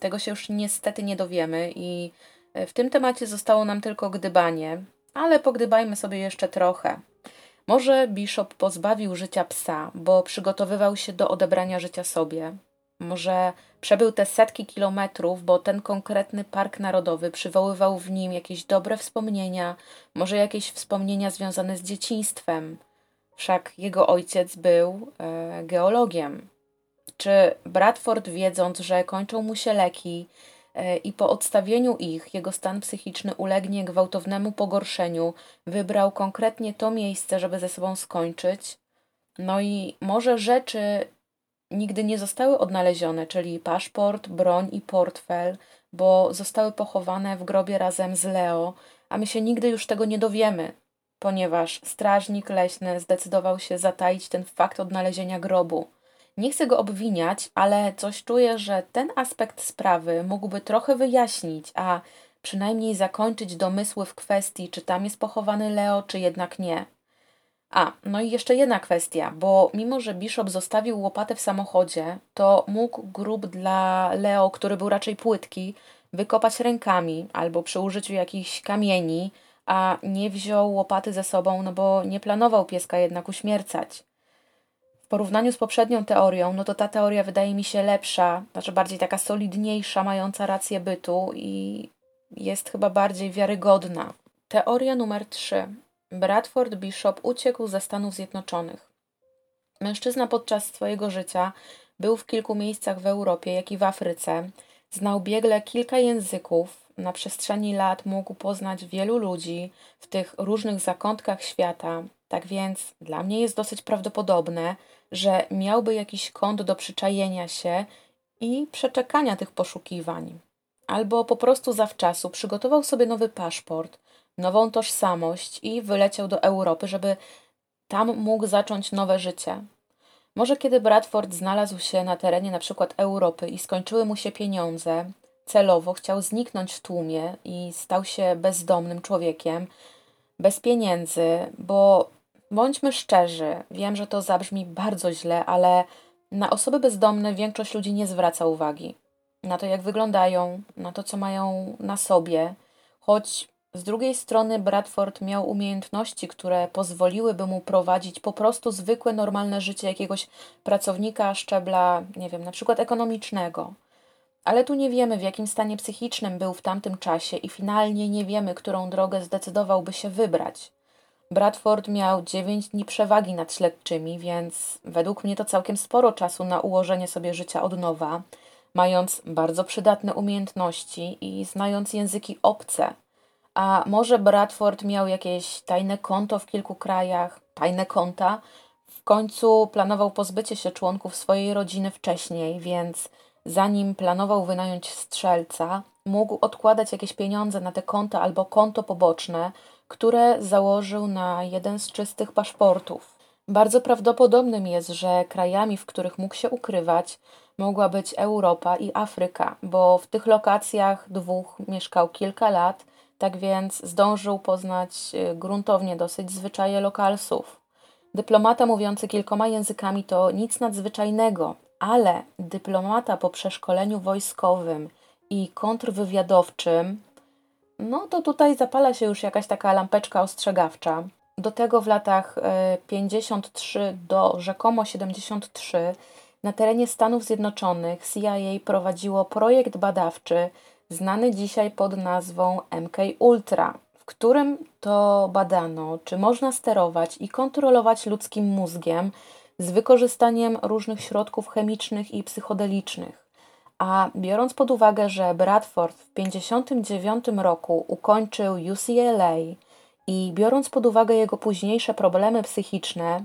S1: Tego się już niestety nie dowiemy i e, w tym temacie zostało nam tylko gdybanie, ale pogdybajmy sobie jeszcze trochę. Może Bishop pozbawił życia psa, bo przygotowywał się do odebrania życia sobie. Może przebył te setki kilometrów, bo ten konkretny park narodowy przywoływał w nim jakieś dobre wspomnienia, może jakieś wspomnienia związane z dzieciństwem. Wszak jego ojciec był e, geologiem. Czy Bradford, wiedząc, że kończą mu się leki e, i po odstawieniu ich jego stan psychiczny ulegnie gwałtownemu pogorszeniu, wybrał konkretnie to miejsce, żeby ze sobą skończyć? No i może rzeczy nigdy nie zostały odnalezione, czyli paszport, broń i portfel, bo zostały pochowane w grobie razem z Leo, a my się nigdy już tego nie dowiemy, ponieważ strażnik leśny zdecydował się zataić ten fakt odnalezienia grobu. Nie chcę go obwiniać, ale coś czuję, że ten aspekt sprawy mógłby trochę wyjaśnić, a przynajmniej zakończyć domysły w kwestii, czy tam jest pochowany Leo, czy jednak nie. A, no i jeszcze jedna kwestia, bo mimo, że Bishop zostawił łopatę w samochodzie, to mógł grób dla Leo, który był raczej płytki, wykopać rękami albo przy użyciu jakichś kamieni, a nie wziął łopaty ze sobą, no bo nie planował pieska jednak uśmiercać. W porównaniu z poprzednią teorią, no to ta teoria wydaje mi się lepsza, znaczy bardziej taka solidniejsza, mająca rację bytu i jest chyba bardziej wiarygodna. Teoria numer 3. Bradford Bishop uciekł ze Stanów Zjednoczonych. Mężczyzna podczas swojego życia był w kilku miejscach w Europie, jak i w Afryce. Znał biegle kilka języków. Na przestrzeni lat mógł poznać wielu ludzi w tych różnych zakątkach świata. Tak więc dla mnie jest dosyć prawdopodobne, że miałby jakiś kąt do przyczajenia się i przeczekania tych poszukiwań. Albo po prostu zawczasu przygotował sobie nowy paszport, nową tożsamość i wyleciał do Europy, żeby tam mógł zacząć nowe życie. Może kiedy Bradford znalazł się na terenie na przykład Europy i skończyły mu się pieniądze, celowo chciał zniknąć w tłumie i stał się bezdomnym człowiekiem, bez pieniędzy, bo bądźmy szczerzy, wiem, że to zabrzmi bardzo źle, ale na osoby bezdomne większość ludzi nie zwraca uwagi. Na to, jak wyglądają, na to, co mają na sobie, choć z drugiej strony Bradford miał umiejętności, które pozwoliłyby mu prowadzić po prostu zwykłe, normalne życie jakiegoś pracownika szczebla, nie wiem, na przykład ekonomicznego. Ale tu nie wiemy, w jakim stanie psychicznym był w tamtym czasie i finalnie nie wiemy, którą drogę zdecydowałby się wybrać. Bradford miał 9 dni przewagi nad śledczymi, więc według mnie to całkiem sporo czasu na ułożenie sobie życia od nowa, mając bardzo przydatne umiejętności i znając języki obce. A może Bradford miał jakieś tajne konto w kilku krajach, tajne konta? W końcu planował pozbycie się członków swojej rodziny wcześniej, więc zanim planował wynająć strzelca, mógł odkładać jakieś pieniądze na te konta albo konto poboczne, które założył na jeden z czystych paszportów. Bardzo prawdopodobnym jest, że krajami, w których mógł się ukrywać, mogła być Europa i Afryka, bo w tych lokacjach dwóch mieszkał kilka lat tak więc zdążył poznać y, gruntownie dosyć zwyczaje lokalsów. Dyplomata mówiący kilkoma językami to nic nadzwyczajnego, ale dyplomata po przeszkoleniu wojskowym i kontrwywiadowczym, no to tutaj zapala się już jakaś taka lampeczka ostrzegawcza. Do tego w latach 53 y, do rzekomo 73 na terenie Stanów Zjednoczonych CIA prowadziło projekt badawczy znany dzisiaj pod nazwą MK Ultra, w którym to badano, czy można sterować i kontrolować ludzkim mózgiem z wykorzystaniem różnych środków chemicznych i psychodelicznych. A biorąc pod uwagę, że Bradford w 1959 roku ukończył UCLA i biorąc pod uwagę jego późniejsze problemy psychiczne,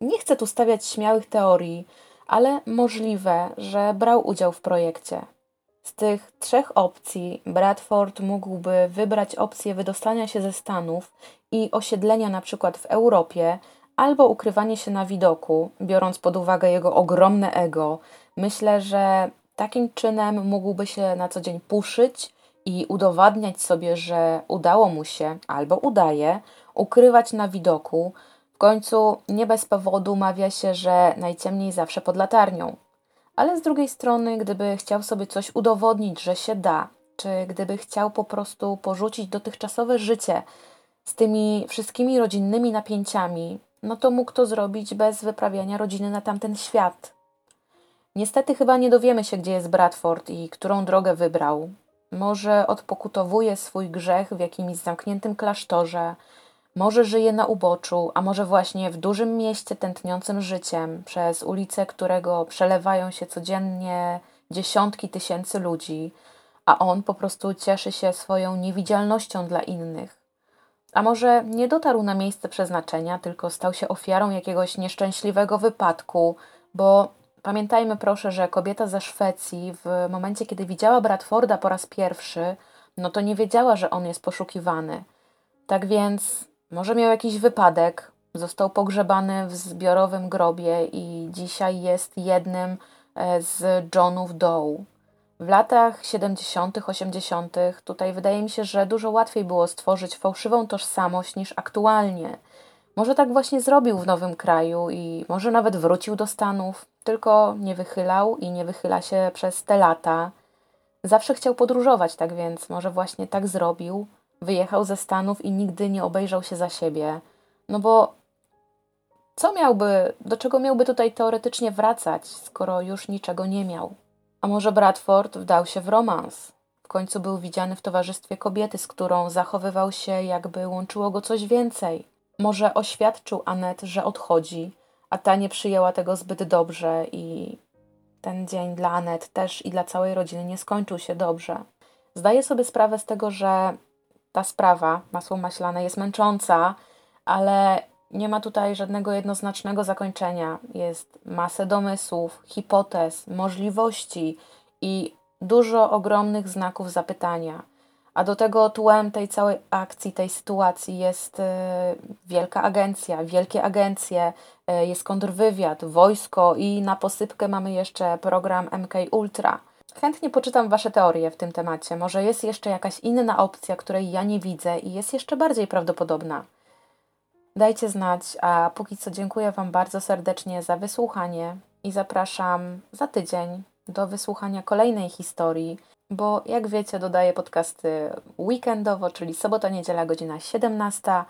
S1: nie chcę tu stawiać śmiałych teorii, ale możliwe, że brał udział w projekcie. Z tych trzech opcji Bradford mógłby wybrać opcję wydostania się ze Stanów i osiedlenia na przykład w Europie, albo ukrywanie się na widoku, biorąc pod uwagę jego ogromne ego. Myślę, że takim czynem mógłby się na co dzień puszyć i udowadniać sobie, że udało mu się albo udaje ukrywać na widoku. W końcu nie bez powodu mawia się, że najciemniej zawsze pod latarnią ale z drugiej strony, gdyby chciał sobie coś udowodnić, że się da, czy gdyby chciał po prostu porzucić dotychczasowe życie z tymi wszystkimi rodzinnymi napięciami, no to mógł to zrobić bez wyprawiania rodziny na tamten świat. Niestety chyba nie dowiemy się, gdzie jest Bradford i którą drogę wybrał. Może odpokutowuje swój grzech w jakimś zamkniętym klasztorze, może żyje na uboczu, a może właśnie w dużym mieście tętniącym życiem, przez ulice którego przelewają się codziennie dziesiątki tysięcy ludzi, a on po prostu cieszy się swoją niewidzialnością dla innych. A może nie dotarł na miejsce przeznaczenia, tylko stał się ofiarą jakiegoś nieszczęśliwego wypadku, bo pamiętajmy proszę, że kobieta ze Szwecji w momencie, kiedy widziała Bradforda po raz pierwszy, no to nie wiedziała, że on jest poszukiwany. Tak więc może miał jakiś wypadek, Został pogrzebany w zbiorowym grobie i dzisiaj jest jednym e, z Johnów Doe. W latach 70., 80., tutaj wydaje mi się, że dużo łatwiej było stworzyć fałszywą tożsamość niż aktualnie. Może tak właśnie zrobił w nowym kraju i może nawet wrócił do Stanów, tylko nie wychylał i nie wychyla się przez te lata. Zawsze chciał podróżować, tak więc może właśnie tak zrobił. Wyjechał ze Stanów i nigdy nie obejrzał się za siebie. No bo co miałby, do czego miałby tutaj teoretycznie wracać, skoro już niczego nie miał? A może Bradford wdał się w romans? W końcu był widziany w towarzystwie kobiety, z którą zachowywał się, jakby łączyło go coś więcej. Może oświadczył Anet, że odchodzi, a ta nie przyjęła tego zbyt dobrze i ten dzień dla Anet też i dla całej rodziny nie skończył się dobrze. Zdaję sobie sprawę z tego, że ta sprawa, masło maślane, jest męcząca, ale nie ma tutaj żadnego jednoznacznego zakończenia. Jest masę domysłów, hipotez, możliwości i dużo ogromnych znaków zapytania. A do tego tłem tej całej akcji, tej sytuacji jest y, wielka agencja, wielkie agencje, y, jest kontrwywiad, wojsko i na posypkę mamy jeszcze program MK Ultra. Chętnie poczytam Wasze teorie w tym temacie. Może jest jeszcze jakaś inna opcja, której ja nie widzę i jest jeszcze bardziej prawdopodobna. Dajcie znać, a póki co dziękuję Wam bardzo serdecznie za wysłuchanie i zapraszam za tydzień do wysłuchania kolejnej historii, bo jak wiecie, dodaję podcasty weekendowo, czyli sobota, niedziela, godzina 17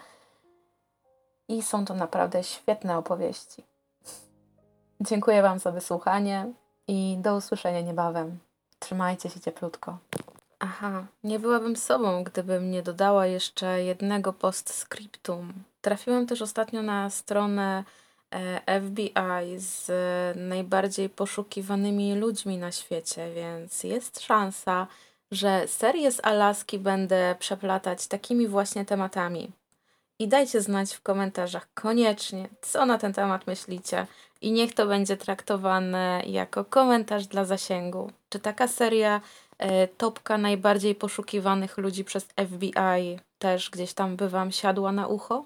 S1: i są to naprawdę świetne opowieści. Dziękuję Wam za wysłuchanie i do usłyszenia niebawem. Trzymajcie się cieplutko. Aha, nie byłabym sobą, gdybym nie dodała jeszcze jednego postscriptum. Trafiłam też ostatnio na stronę e, FBI z najbardziej poszukiwanymi ludźmi na świecie, więc jest szansa, że serię z Alaski będę przeplatać takimi właśnie tematami. I dajcie znać w komentarzach koniecznie, co na ten temat myślicie. I niech to będzie traktowane jako komentarz dla zasięgu. Czy taka seria e, topka najbardziej poszukiwanych ludzi przez FBI też gdzieś tam by Wam siadła na ucho?